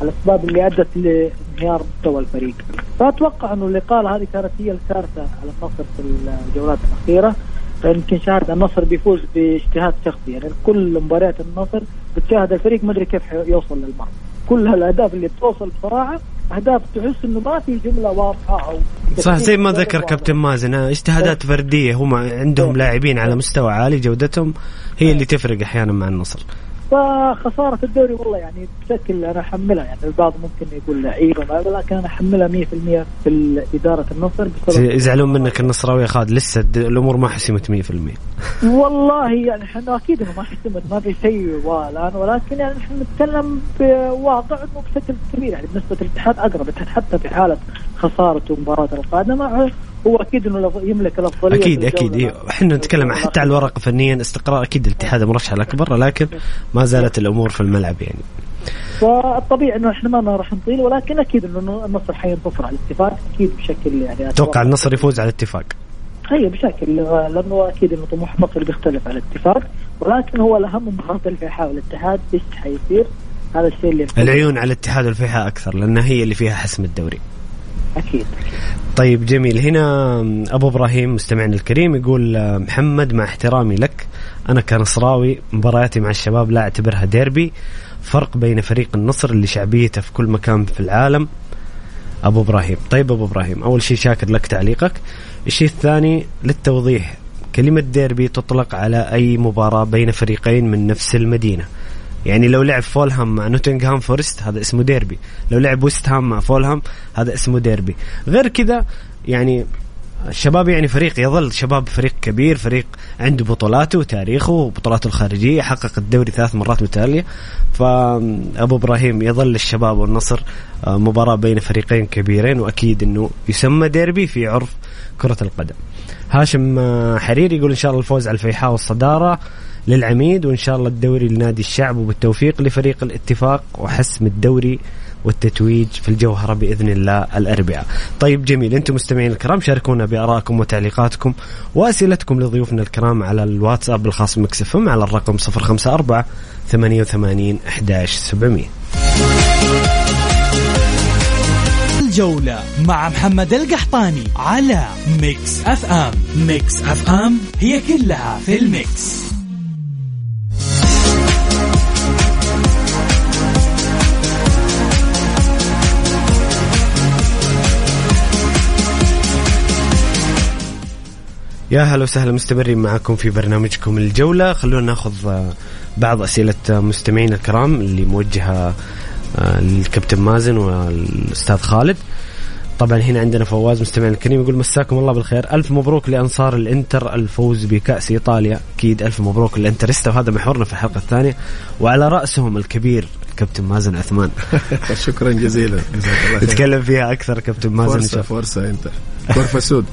C: الأسباب اللي أدت لانهيار مستوى الفريق. فأتوقع إنه الإقالة هذه كانت هي الكارثة على النصر في الجولات الأخيرة. فيمكن شاهد النصر بيفوز باجتهاد شخصي. يعني كل مباريات النصر بتشاهد الفريق ما أدري كيف يوصل للمرمى. كل هالأهداف اللي بتوصل بصراحه أهداف تحس إنه ما في جملة واضحة أو
A: صح زي ما ذكر. كابتن مازن آه، اجتهادات فردية. هم عندهم. لاعبين على مستوى عالي جودتهم هي اللي تفرق أحيانا مع النصر.
C: فخسارة الدوري والله يعني بشكل أنا احملها يعني البعض ممكن يقول لعيبه ما ولكن أنا احملها 100% في إدارة النصر بسبب
A: يزعلون منك النصراوي يا خالد لسه الأمور ما حسمت 100%
C: والله يعني إحنا أكيد إنه ما حسمت ما في شيء الان ولكن يعني نحن نتكلم بواقع انه بشكل كبير يعني بنسبه الاتحاد أقرب حتى في حالة خسارته مباراه القادمة هو أكيد إنه يملك الأفضلية
A: أكيد
C: أكيد.
A: إيه. إحنا نتكلم حتى على الورق فنيا استقرار أكيد الاتحاد المرشح الأكبر لكن ما زالت الأمور في الملعب يعني.
C: فالطبيعي إنه إحنا ما راح نطيل ولكن أكيد إنه النصر حينتصر على الاتفاق أكيد بشكل يعني
A: أتوقع. النصر يفوز على الاتفاق؟
C: هي بشكل لأنه أكيد إنه طموح النصر بيختلف على الاتفاق ولكن هو الأهم مباراه الفيحاء والاتحاد إيش حيصير؟ هذا الشيء اللي
A: العيون على الاتحاد والفيحاء أكثر لأنها هي اللي فيها حسم الدوري.
C: أكيد.
A: طيب جميل. هنا أبو إبراهيم مستمعنا الكريم يقول محمد مع احترامي لك أنا كنصراوي مبارياتي مع الشباب لا أعتبرها ديربي. فرق بين فريق النصر اللي شعبيته في كل مكان في العالم. أبو إبراهيم. طيب أبو إبراهيم أول شيء شاكر لك تعليقك. الشيء الثاني للتوضيح كلمة ديربي تطلق على أي مباراة بين فريقين من نفس المدينة؟ يعني لو لعب فولهام مع نوتنغهام فورست هذا اسمه ديربي. لو لعب ويست هام مع فولهام هذا اسمه ديربي. غير كذا يعني الشباب يعني فريق يظل شباب فريق كبير فريق عنده بطولاته وتاريخه وبطولاته الخارجية حقق الدوري ثلاث مرات متتالية فأبو إبراهيم يظل الشباب والنصر آه، مباراة بين فريقين كبيرين وأكيد أنه يسمى ديربي في عرف كرة القدم. هاشم آه، حرير يقول إن شاء الله الفوز على الفيحاء والصدارة. للعميد وإن شاء الله الدوري لنادي الشعب وبالتوفيق لفريق الاتفاق وحسم الدوري والتتويج في الجوهرة بإذن الله الأربعاء. طيب جميل. أنتم مستمعين الكرام شاركونا بآرائكم وتعليقاتكم وأسئلتكم لضيوفنا الكرام على الواتساب الخاص مكسفم على الرقم 054 88 11700
D: الجولة مع محمد القحطاني على Mix FM. Mix FM هي كلها في ال mix
A: يا هلا وسهلا مستمرين معكم في برنامجكم الجولة. خلونا ناخذ آه، بعض أسئلة مستمعين الكرام اللي موجهة آه، للكابتن مازن والأستاذ خالد. طبعا هنا عندنا فواز مستمعنا الكريم يقول مساكم الله بالخير. ألف مبروك لأنصار الإنتر الفوز بكأس إيطاليا. أكيد ألف مبروك للإنترستا وهذا محورنا في الحلقة الثانية. وعلى رأسهم الكبير كابتن مازن عثمان. [LAUGHS]
B: شكرا جزيلا.
A: نتكلم فيها أكثر كابتن مازن شاء
B: فرصة أنت غرفة سود.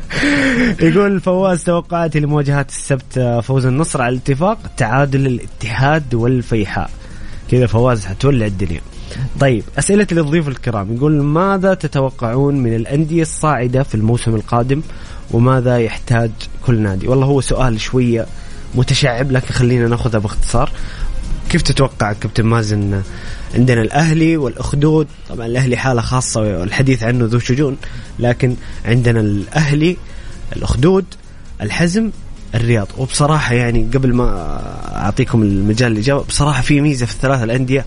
B: [LAUGHS]
A: يقول فواز توقعاتي لمواجهات السبت آه، فوز النصر على الاتفاق تعادل الاتحاد والفيحاء. كذا فواز حتولع الدنيا. طيب أسئلة للضيوف الكرام. يقول ماذا تتوقعون من الأندية الصاعدة في الموسم القادم وماذا يحتاج كل نادي؟ والله هو سؤال شوية متشعب لكن خلينا ناخذها باختصار. كيف تتوقع كابتن مازن عندنا الأهلي والأخدود؟ طبعا الأهلي حالة خاصة والحديث عنه ذو شجون لكن عندنا الأهلي الأخدود الحزم الرياض. وبصراحة يعني قبل ما أعطيكم المجال الاجابه بصراحة في ميزة في الثلاث الأندية.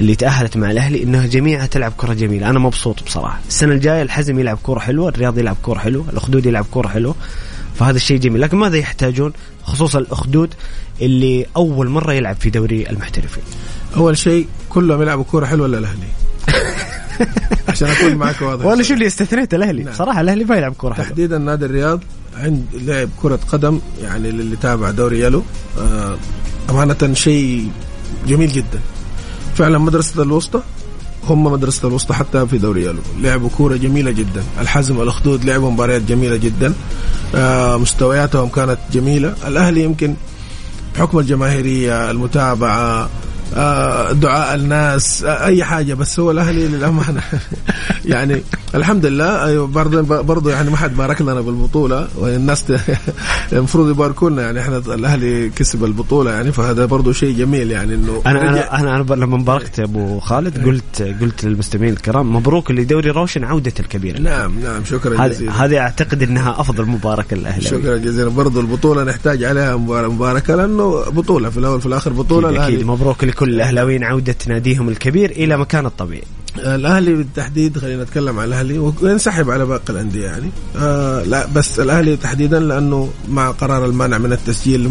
A: اللي تأهلت مع الأهلي إنها جميعها تلعب كرة جميلة. أنا مبسوط بصراحة. السنة الجاية الحزم يلعب كرة حلوة الرياض يلعب كرة حلوة الأخدود يلعب كرة حلوة. فهذا الشيء جميل. لكن ماذا يحتاجون؟ خصوصا الأخدود اللي أول مرة يلعب في دوري المحترفين.
B: أول شيء كلهم يلعبوا كورة حلوة ولا الأهلي. [LAUGHS] عشان أكون معك واضح.
A: وأنا شو اللي استثنيت؟ الأهلي.
B: نعم.
A: صراحة الأهلي ما يلعب كرة
B: تحديدا نادي الرياض عند لعب كرة قدم يعني للي تابع دوري يلو. آه، أمانة شيء جميل جدا. فعلا مدرسة الوسطى هم مدرسة الوسطى حتى في دوري يلو. لعبوا كورة جميلة جدا. الحزم والأخدود لعبوا مباريات جميلة جدا. آه، مستوياتهم كانت جميلة. الأهلي يمكن بحكم الجماهيرية المتابعة دعاء الناس آه، أي حاجة بس هو الأهلي للأمانة. [LAUGHS] يعني الحمد لله أيوه برضه برضه يعني ما حد بارك لنا بالبطولة والناس [LAUGHS] المفروض يباركوا لنا يعني إحنا الأهلي كسب البطولة يعني فهذا برضه شيء جميل يعني
A: إنه
B: أنا
A: أنا أنا, أنا لما باركت أبو خالد قلت قلت للمستمعين الكرام مبروك لدوري روشن عودة الكبير
B: نعم نعم شكرا جزيلا.
A: هذه أعتقد إنها أفضل مباركه للأهلي.
B: شكرا جزيلا. برضه البطولة نحتاج عليها مبار- مباركه لأنه بطولة في الأول في الآخر
A: بطولة
B: أكيد,
A: أكيد. مبروك لكل الأهلاويين عودة ناديهم الكبير إلى مكان الطبيعي.
B: الأهلي بالتحديد خلينا نتكلم عن الأهلي وينسحب على باقي الأندية يعني. آه لا بس الأهلي تحديدا لأنه مع قرار المنع من التسجيل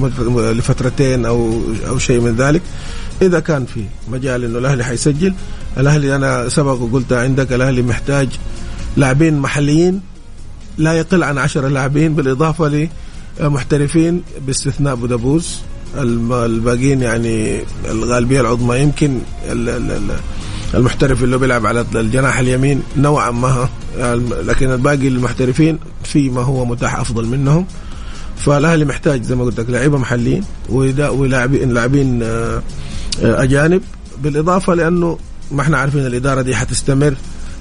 B: لفترتين أو أو شيء من ذلك. إذا كان في مجال إنه الأهلي حيسجل الأهلي أنا سبق وقلت عندك الأهلي محتاج لاعبين محليين لا يقل عن عشرة لاعبين بالإضافة لمحترفين باستثناء بودابوز الم- الباقيين يعني الغالبية العظمى يمكن ال- ال- ال- المحترف اللي بيلعب على الجناح اليمين نوعا ما لكن الباقي المحترفين في ما هو متاح أفضل منهم. فالأهلي محتاج زي ما قلت لك لعيبة محليين ولاعبين لاعبين آه، أجانب. بالإضافة لأنه ما إحنا عارفين الإدارة دي حتستمر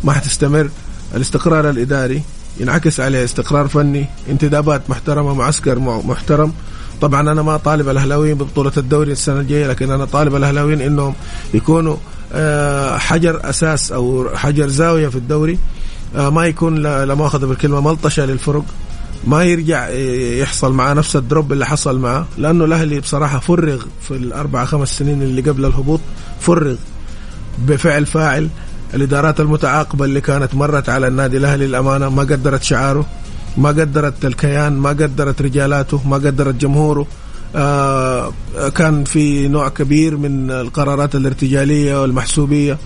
B: ما حتستمر. الاستقرار الإداري ينعكس عليه استقرار فني انتدابات محترمة معسكر مع- محترم. طبعا أنا ما طالب الأهلاويين ببطولة الدوري السنة الجاية لكن أنا طالب الأهلاويين إنهم يكونوا آه، حجر أساس أو حجر زاوية في الدوري آه، ما يكون لا مؤاخذة بالكلمة ملطشة للفرق ما يرجع آه، يحصل معاه نفس الدروب اللي حصل معاه لأنه الأهلي بصراحة فرغ في الأربع خمس سنين اللي قبل الهبوط فرغ بفعل فاعل الإدارات المتعاقبة اللي كانت مرت على النادي الأهلي الأمانة ما قدرت شعاره. ما قدرت الكيان ما قدرت رجالاته ما قدرت جمهوره. آه كان في نوع كبير من القرارات الارتجالية والمحسوبية.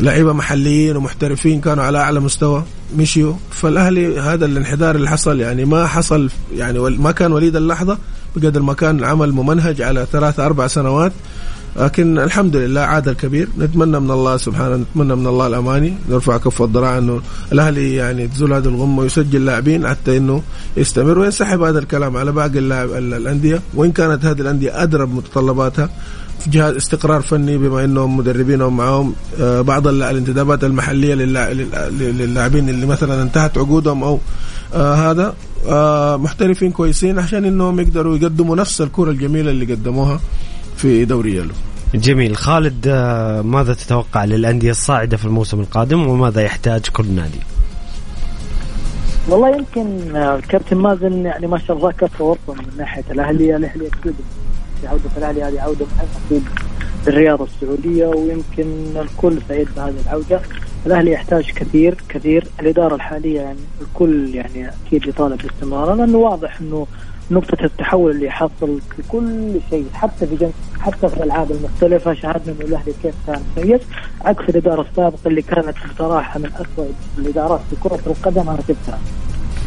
B: لعيبة محليين ومحترفين كانوا على أعلى مستوى مشيوا. فالأهلي هذا الانحدار اللي حصل يعني ما حصل يعني ما كان وليد اللحظة بقدر ما كان عمل ممنهج على ثلاثة أربع سنوات. لكن الحمد لله عاد الكبير. نتمنى من الله سبحانه نتمنى من الله الأماني. نرفع كف الضراعه إنه الأهلي يعني تزول هذه الغمة ويسجل لاعبين حتى إنه يستمر. وينسحب هذا الكلام على باقي اللاعب الأندية. وإن كانت هذه الأندية ادرى بمتطلباتها في جهه استقرار فني بما إنهم مدربينهم معاهم آه، بعض الانتدابات المحلية للاعبين اللي مثلا انتهت عقودهم أو آه، هذا آه، محترفين كويسين عشان إنهم يقدروا يقدموا نفس الكرة الجميلة اللي قدموها. في دوري يلو.
A: جميل. خالد ماذا تتوقع للأندية الصاعدة في الموسم القادم وماذا يحتاج كل نادي؟
C: والله يمكن الكابتن مازن يعني ما شاء الله كفى ورطه من ناحية الأهلية. الاهلي أكيد عودة الأهلي هذه عودة مهمه في الرياضه السعودية ويمكن الكل سعيد بهذه العودة. الأهلي يحتاج كثير كثير. الإدارة الحالية يعني الكل يعني أكيد يطالب باستمرارها لأنه واضح أنه نقطة التحول اللي حصل في كل شيء حتى في جن... حتى في الألعاب المختلفة شاهدنا إنه الأهلي كيف كان سيء. عكس الإدارة السابقة اللي كانت بصراحة من أسوأ الإدارات في كرة القدم أنا شفتها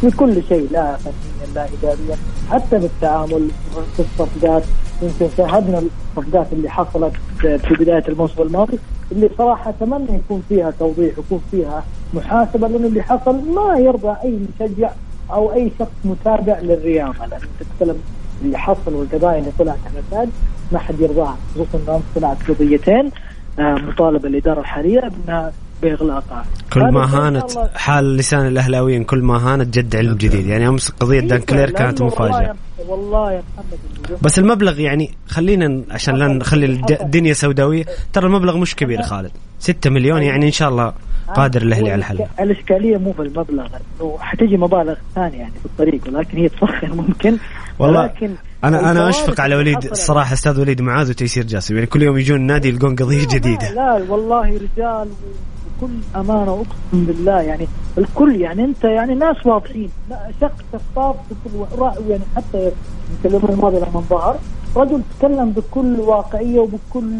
C: في كل شيء لا فنيا لا إداريا حتى بالتعامل في الصفقات. يمكن شاهدنا الصفقات اللي حصلت في بداية الموسم الماضي اللي صراحة أتمنى يكون فيها توضيح ويكون فيها محاسبة لأنه اللي حصل ما يرضى أي مشجع أو أي شخص متابع للرياضة. لأن تتكلم اللي حصل والقضايا اللي طلعت على النتائج ما حد يرضاها خصوصا انه طلعت قضيتين آه، مطالبة الإدارة الحالية بأنها باغلاقها
A: كل ما هانت حال لسان الأهلاويين كل ما هانت جد علم جديد. يعني أمس قضية دان كلير كانت مفاجأة.
C: والله يا محمد
A: بس المبلغ يعني خلينا عشان لا نخلي الدنيا سوداوية. ترى المبلغ مش كبير خالد. 6 مليون يعني إن شاء الله قادر الأهلي على الحل.
C: الإشكالية مو في المبلغ إنه حتجي مبالغ ثانية يعني في الطريق ولكن هي تفخر ممكن.
A: والله ولكن أنا أنا أشفق على وليد الصراحه أستاذ وليد معاذ وتيسير جاسم. يعني كل يوم يجون النادي يلقون قضية جديده
C: لا, لا والله رجال بكل أمانة اقسم بالله يعني الكل يعني أنت يعني ناس واضحين. شخص شفاف يعني حتى يمكن الماضي لما ظهر. رجل تكلم بكل واقعية وبكل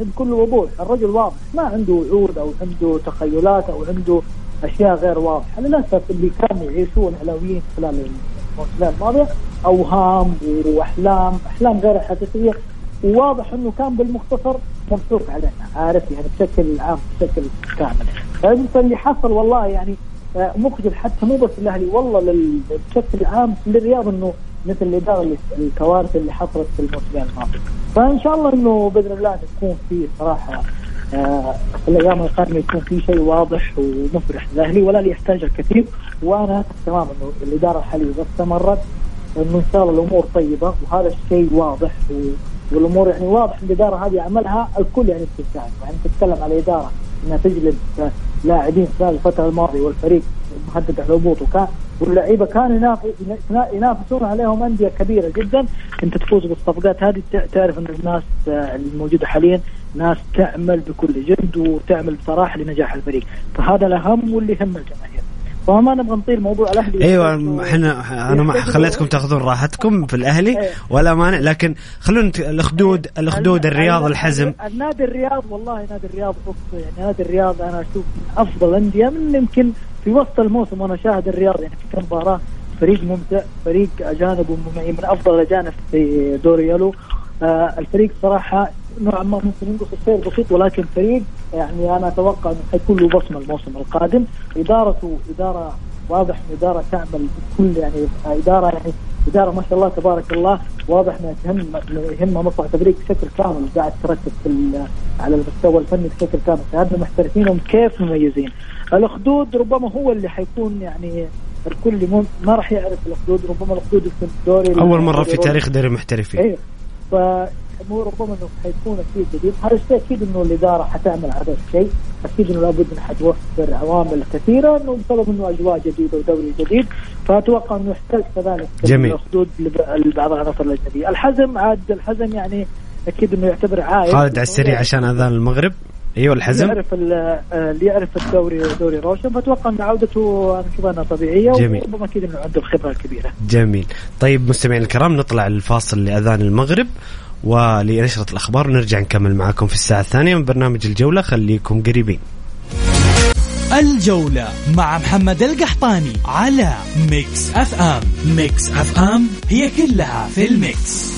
C: بكل وضوح. الرجل واضح ما عنده وعود أو عنده تخيلات أو عنده أشياء غير واضحة. للاسف اللي كانوا يعيشون الاويين خلال الموسمين الماضيه أوهام وأحلام أحلام غير حقيقية. وواضح إنه كان بالمختصر ممسوك علينا عارف؟ يعني بشكل عام بشكل كامل. فإنت اللي حصل والله يعني آه، مخجل حتى مو بس الأهلي والله بشكل عام للرياض إنه مثل الإدارة الكوارث اللي حصلت في الموسمين الماضي. فإن شاء الله إنه بإذن الله تكون في صراحة في الأيام القادمة يكون في شيء واضح ومفرح للاهلي ولا يحتاج الكثير وأنا تمام إنه الإدارة الحالية اذا استمرت إنه إن شاء الله الأمور طيبة وهذا الشيء واضح والأمور يعني واضح الإدارة هذه عملها الكل يعني استمتاع يعني تتكلم على إدارة إنها تجلب لاعبين خلال الفترة الماضية والفريق مهدد على الهبوط وكان واللعيبة كانوا ينافسون عليهم أندية كبيرة جدا. أنت تفوز بالصفقات هذه تعرف أن الناس الموجودة حاليا ناس تعمل بكل جد وتعمل بصراحة لنجاح الفريق. فهذا الأهم واللي يهم الجماهير. فما نبغى نطيل موضوع الأهلي.
A: أيوه إحنا أنا ما خليتكم تأخذون راحتكم في الأهلي إيه. ولا مانع. لكن خلونا الاخدود الأخدود الرياض الحزم.
C: النادي الرياض والله نادي الرياض يعني نادي الرياض أنا أشوف من أفضل الانديه من يمكن في وسط الموسم وأنا شاهد الرياض يعني في كم مباراة فريق ممتع فريق أجانب من أفضل الأجانب في دوري يلو. آه الفريق صراحة نوعا ما ممكن ينقص السير بسيط ولكن فريق يعني أنا أتوقع إنه حيكون له بصمة الموسم القادم. إدارته إدارة واضح إدارة تعمل بكل يعني إدارة يعني اداره ما شاء الله تبارك الله واضح إنها تهم يهمها مصلحة الفريق بشكل كامل قاعد تركز في على المستوى الفني بشكل كامل. شاهدنا محترفينهم كيف مميزين. الاخدود ربما هو اللي حيكون يعني الكل ما راح يعرف الاخدود ربما الاخدود في الدوري
A: أول مرة في تاريخ دوري المحترفين.
C: إيه. ف ربما إنه حيكون أكيد جديد. هذا الشيء أكيد إنه الإدارة حتعمل هذا الشيء. أكيد إنه لابد انها حتوفر عوامل كثيرة إنه بسبب إنه أجواء جديدة ودوري جديد. فأتوقع إنه يحتاج كذلك
A: جميل.
C: الخدود لبعض العناصر الأجنبية. الحزم عاد الحزم يعني أكيد إنه يعتبر عائد.
A: خالد على السريع عشان أذان المغرب. أيوه الحزم.
C: يعرف اللي يعرف الدوري دوري روشن. فأتوقع إن عودته أنا أشوف انها طبيعية
A: جميل.
C: وربما أكيد إنه عنده الخبره الكبيره
A: جميل. طيب مستمعينا الكرام نطلع الفاصل لأذان المغرب. ولنشرة الأخبار ونرجع نكمل معكم في الساعة الثانية من برنامج الجولة خليكم قريبين.
D: الجولة مع محمد القحطاني على Mix FM Mix FM هي كلها في ال Mix.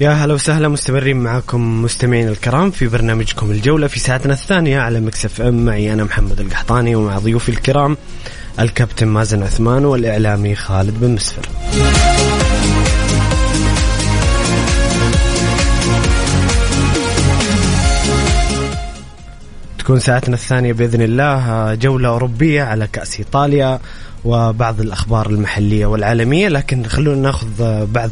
A: يا هلا وسهلا مستمرين معكم مستمعين الكرام في برنامجكم الجولة في ساعتنا الثانية على Mix FM. معي أنا محمد القحطاني ومع ضيوفي الكرام الكابتن مازن عثمان والإعلامي خالد بن مسفر. تكون ساعتنا الثانية بإذن الله جولة أوروبية على كأس إيطاليا وبعض الأخبار المحلية والعالمية لكن خلونا ناخذ بعض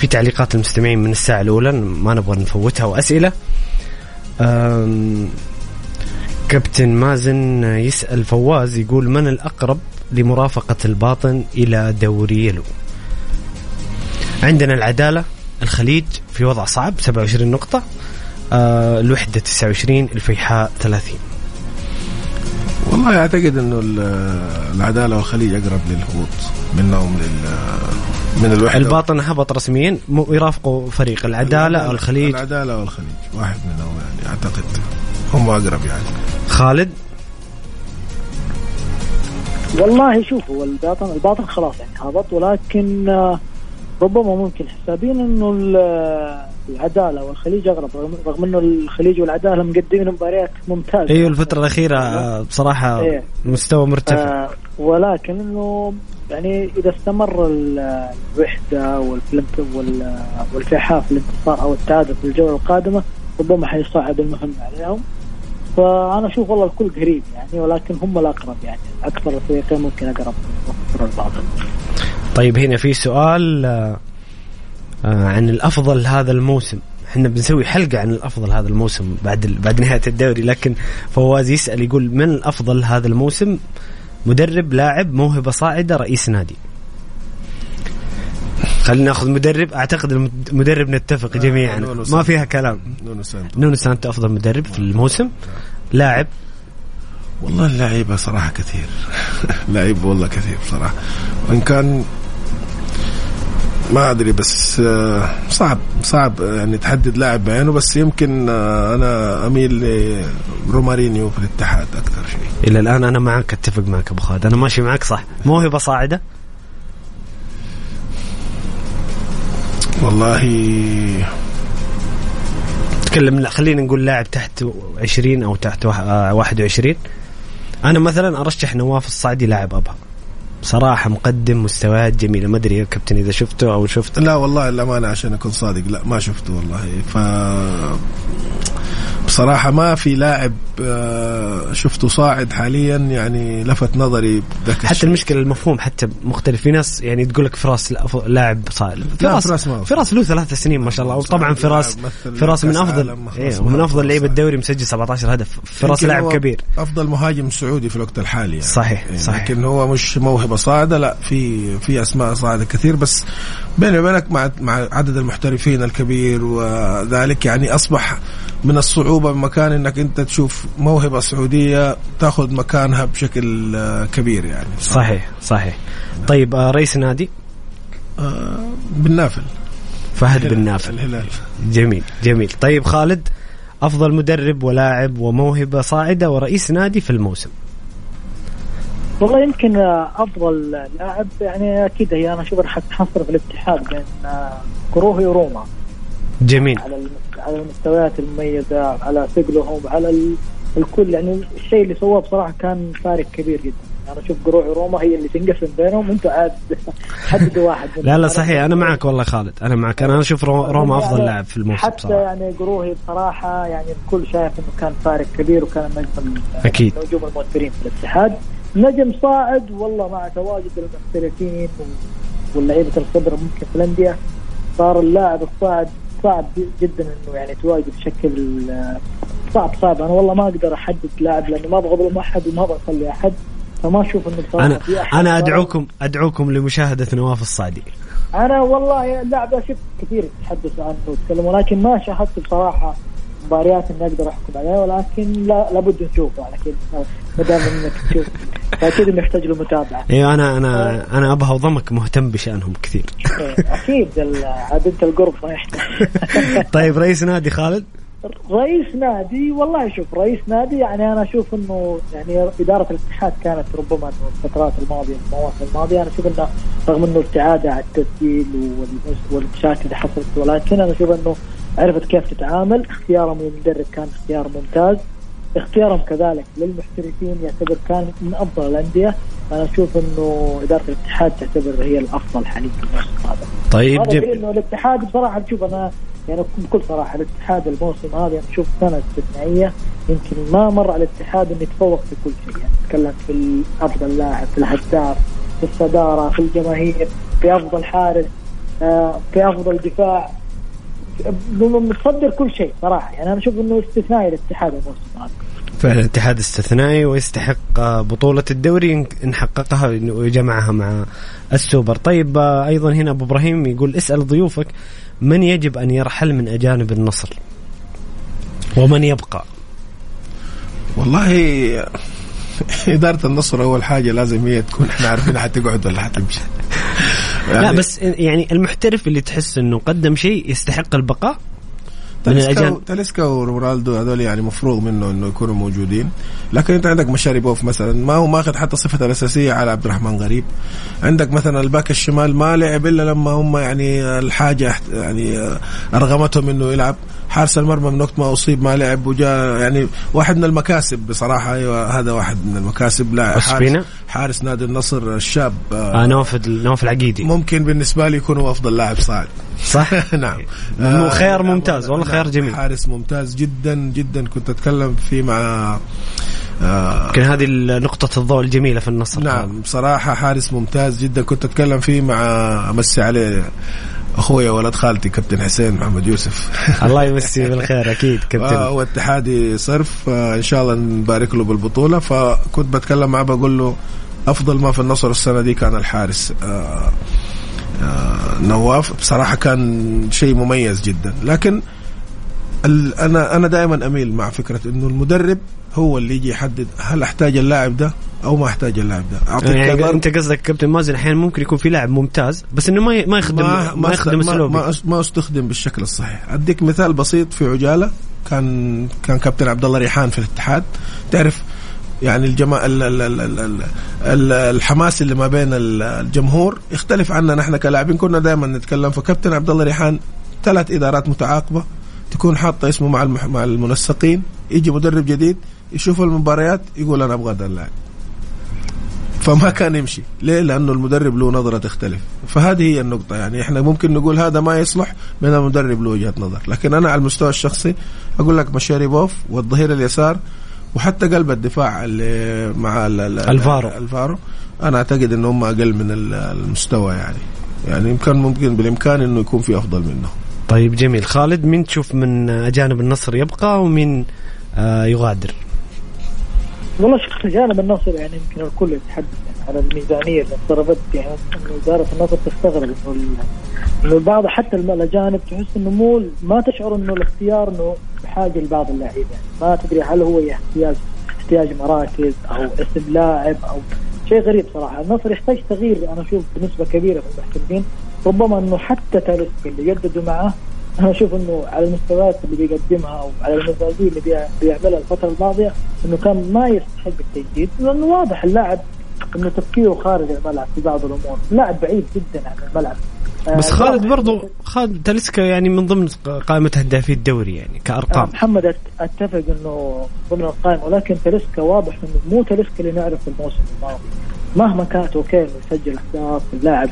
A: في تعليقات المستمعين من الساعة الأولى ما نبغى نفوتها وأسئلة. كابتن مازن يسأل فواز يقول من الأقرب لمرافقة الباطن إلى دوري يلو؟ عندنا العدالة الخليج في وضع صعب 27 نقطة. آه الوحدة 29 الفيحاء 30
B: والله أعتقد إنه العدالة والخليج أقرب للهبوط منهم لل
A: من الوحدة. الباطن هبط رسميا يرافقوا فريق العدالة أو الخليج.
B: العدالة والخليج واحد منهم يعني أعتقد هم أقرب يعني.
A: خالد؟
C: والله شوفوا الباطن الباطن خلاص يعني هبط ولكن آه، ربما ممكن. حسابين إنه العدالة والخليج اغرب رغم إنه الخليج والعدالة مقدمين مباريات ممتازة.
A: أيوه الفترة الأخيرة آه، بصراحة إيه. مستوى مرتفع. آه
C: ولكن إنه يعني إذا استمر الوحدة والفيحاء في الانتصار أو التعادل في الجولة القادمة ربما حيصعب المهمه عليهم. فأنا أشوف والله الكل قريب يعني ولكن هم الأقرب يعني. أكثر الفريقين ممكن أقرب الباطل
A: طيب هنا في سؤال آه، عن الأفضل هذا الموسم. إحنا بنسوي حلقة عن الأفضل هذا الموسم بعد بعد نهاية الدوري لكن فواز يسأل يقول من الأفضل هذا الموسم؟ مدرب لاعب موهبة صاعدة رئيس نادي. خلينا ناخذ مدرب. أعتقد المدرب نتفق آه جميعا. ما فيها كلام. نونو سانتو. نونو سانتو أفضل مدرب في الموسم. لاعب.
B: والله اللعيبة صراحة كثير. [LAUGHS] لعيب والله كثير صراحة. وإن كان ما أدري بس آه، صعب صعب يعني تحدد لاعب بعينه بس يمكن آه، أنا أميل لرومارينيو في الاتحاد أكثر شيء.
A: إلى الآن أنا معك أتفق معك أبو خالد. أنا ماشي معك صح. موهبه صاعده
B: والله
A: تكلم لا خلينا نقول لاعب تحت 20 أو تحت 21 أنا مثلا أرشح نواف الصعدي لاعب ابها بصراحة مقدم مستويات جميله ما أدري يا كابتن إذا شفته أو شفت.
B: لا والله الامانه عشان أكون صادق لا ما شفته والله. ف بصراحة ما في لاعب شفته صاعد حاليا يعني لفت نظري
A: حتى الشيء. المشكلة المفهوم حتى مختلف. في ناس يعني تقول لك فراس لاعب صاعد. فراس فراس, فراس له ثلاث سنين ما شاء الله. وطبعا فراس فراس من افضل إيه من أفضل لعيبة الدوري مسجل 17 هدف. فراس لاعب كبير.
B: أفضل مهاجم سعودي في الوقت الحالي يعني.
A: صحيح يعني صحيح.
B: لكن هو مش موهبة صاعدة لا في في أسماء صاعدة كثير. بس بيني وبينك مع مع عدد المحترفين الكبير وذلك يعني أصبح من الصعوبة بمكان إنك أنت تشوف موهبة سعودية تاخذ مكانها بشكل آه، كبير يعني.
A: صحيح صحيح. طيب آه، رئيس نادي؟
B: آه بن نافل
A: فهد بن نافل الهلال. جميل جميل. طيب خالد أفضل مدرب ولاعب وموهبة صاعدة ورئيس نادي في الموسم.
C: والله يمكن أفضل لاعب يعني أكيد هي أنا أشوف في الاتحاد بين كروهي وروما.
A: جميل.
C: على على المستويات المميزة على ثقلهم على الكل يعني الشيء اللي سواه بصراحة كان فارق كبير جدا. أنا أشوف قروع روما هي اللي تنقسم بينهم أنتم عاد حددوا [LAUGHS] واحد.
A: لا لا صحيح. أنا معك والله خالد. أنا معك. أنا أشوف روما أفضل يعني لاعب في الموسم
C: حتى بصراحة. يعني قروهي بصراحة يعني الكل شايف إنه كان فارق كبير وكان النجم
A: أكيد.
C: نجوم المؤثرين في الاتحاد. نجم صاعد والله مع تواجد المحترفين واللعيبة الخبره ممكن في الأندية. صار اللاعب الصاعد صعب جدا إنه يعني تواجد بشكل صعب صعب. أنا والله ما أقدر أحدد لاعب لأني ما أبغى اظلم احد وما أبغى أخلي أحد. فما أشوف انه
A: بصراحه أنا في أحد أنا ادعوكم أدعوكم لمشاهدة نواف الصادي
C: أنا والله اللاعب شفت كثير يتحدثوا عنه ويتكلموا ولكن ما شاهدت بصراحة مباريات إني أقدر أحكم عليها ولكن لا لابد نشوفه على كذا ما دام إنك تشوف. فأكيد إنه يحتاج له متابعه
A: أيوه أنا أنا أنا ابها وضمك مهتم بشأنهم كثير.
C: إيه، أكيد عاد انت القرب ما يحتاج. [LAUGHS]
A: طيب رئيس نادي خالد؟
C: رئيس نادي والله شوف رئيس نادي يعني أنا أشوف إنه يعني إدارة الاتحاد كانت ربما انه الفترات الماضية المواسم الماضية أنا أشوف إنه رغم إنه ابتعادها عن التسجيل وال- والمشاكل اللي حصلت ولكن أنا أشوف إنه عرفت كيف تتعامل اختيارهم للمدرب كان اختيار ممتاز اختيارهم كذلك للمحترفين يعتبر كان من أفضل الأندية أنا أشوف إنه إدارة الاتحاد تعتبر هي الأفضل حاليا في الموسم هذا.
A: طيب جميل.
C: إنه الاتحاد بصراحة تشوف أنا يعني بكل صراحة الاتحاد الموسم هذا يعني أشوف سنة استثنائيه يمكن ما مر على الاتحاد إنه يتفوق في كل شيء يعني نتكلم في افضل لاعب في الهداف في الصدارة في الجماهير في أفضل حارس آه، في أفضل دفاع. متصدر كل شيء صراحة يعني أنا أشوف إنه استثنائي الاتحاد الموسم هذا.
A: فعلا الاتحاد استثنائي ويستحق بطولة الدوري إن- حققها وجمعها مع السوبر. طيب آه، أيضا هنا أبو إبراهيم يقول اسأل ضيوفك من يجب أن يرحل من أجانب النصر؟ ومن يبقى؟
B: والله [LAUGHS] إدارة النصر أول حاجة لازم هي تكون إحنا عارفين حتقعد ولا حتمشي.
A: لا
B: يعني
A: بس يعني المحترف اللي تحس إنه قدم شيء يستحق البقاء؟ من
B: تاليسكا ورونالدو هذول يعني مفروغ منه إنه يكونوا موجودين. لكن أنت عندك مشاريبوف مثلا ما هو ماخذ حتى صفته الأساسية على عبد الرحمن غريب. عندك مثلا الباك الشمال ما لعب إلا لما هم يعني الحاجة يعني أرغمتهم إنه يلعب. حارس المرمى من وقت ما أصيب ما لعب وجاء يعني واحد من المكاسب بصراحة. أيوه هذا واحد من المكاسب. لا؟ حارس, حارس نادي النصر الشاب.
A: آه نوف نوف العقيدي.
B: ممكن بالنسبة لي يكون هو أفضل لاعب صاعد.
A: صح؟ [LAUGHS]
B: نعم.
A: مو خيار
B: نعم،
A: ممتاز، والله
B: نعم،
A: خيار جميل.
B: حارس ممتاز جدا جدا. كنت أتكلم فيه مع آه
A: يمكن هذه نقطة الضوء الجميلة في النصر.
B: نعم بصراحة حارس ممتاز جدا. كنت أتكلم فيه مع أمسي عليه. اخويا ولد خالتي كابتن حسين محمد يوسف. [LAUGHS]
A: الله يمسيه بالخير أكيد [LAUGHS]
B: آه
A: كابتن
B: هو اتحادي صرف آه إن شاء الله نبارك له بالبطولة. فكنت بتكلم معه بقول له أفضل ما في النصر السنة دي كان الحارس. آه آه نواف. بصراحة كان شيء مميز جدا. لكن أنا أنا دائما أميل مع فكرة إنه المدرب هو اللي يجي يحدد هل أحتاج اللاعب ده أو ما أحتاج اللاعب ده. أعطيك
A: يعني أنت قصدك كابتن مازن أحيانا ممكن يكون في لاعب ممتاز بس إنه ما ما يخدم ما, ما يخدم
B: ما, ما, ما أستخدم بالشكل الصحيح. أديك مثال بسيط في عجالة. كان كان كابتن عبد الله ريحان في الاتحاد. تعرف يعني الجما ال ال ال ال ال ال الحماس اللي ما بين ال- الجمهور يختلف عنا نحن كلاعبين. كنا دائما نتكلم فكابتن عبد الله ريحان ثلاث إدارات متعاقبة. تكون حاطة اسمه مع المح مع المنسقين يجي مدرب جديد يشوف المباريات يقول أنا أبغى هذا اللاعب. فما كان يمشي. ليه؟ لأنه المدرب له نظرة تختلف. فهذه هي النقطة. يعني إحنا ممكن نقول هذا ما يصلح بين المدرب له وجهة نظر. لكن أنا على المستوى الشخصي أقول لك مشاريبوف والظهير اليسار وحتى قلب الدفاع اللي مع ال- ال-
A: الفارو.
B: الفارو. أنا أعتقد ان هم أقل من ال- المستوى يعني. يعني يمكن ممكن بالإمكان إنه يكون في أفضل منه
A: طيب جميل. خالد مين تشوف من أجانب النصر يبقى ومين آه يغادر؟
C: والله شفت جانب النصر يعني يمكن الكل يتحدث يعني على الميزانية اللي انصرفت. يعني اداره النصر تستغرب إنه إنه البعض حتى الأجانب تحس إنه مو ما تشعر إنه الاختيار إنه بحاجة لبعض اللاعبين يعني ما تدري هل هو احتياج احتياج مراكز أو اسم لاعب أو شيء غريب صراحة. النصر يحتاج تغيير. أنا أشوف بنسبة كبيرة في المحترفين ربما أنه حتى تاليسكا اللي جددوا معه أنا أشوف أنه على المستويات اللي بيقدمها أو على المزاجية اللي بي- بيعملها الفترة الماضية أنه كان ما يستحق التجديد لأنه واضح اللاعب أنه تفكيره خارج الملعب في بعض الأمور، لاعب بعيد جدا عن الملعب.
A: بس
C: آه،
A: خالد
C: واضح
A: برضو خالد تاليسكا يعني من ضمن قائمة هدافي الدوري يعني
C: آه،
A: كأرقام
C: محمد أت- أتفق أنه ضمن القائمة ولكن تاليسكا واضح أنه مو تاليسكا اللي نعرفه الموسم الماضي. مهما كانت أوكي يسجل اهداف اللاعب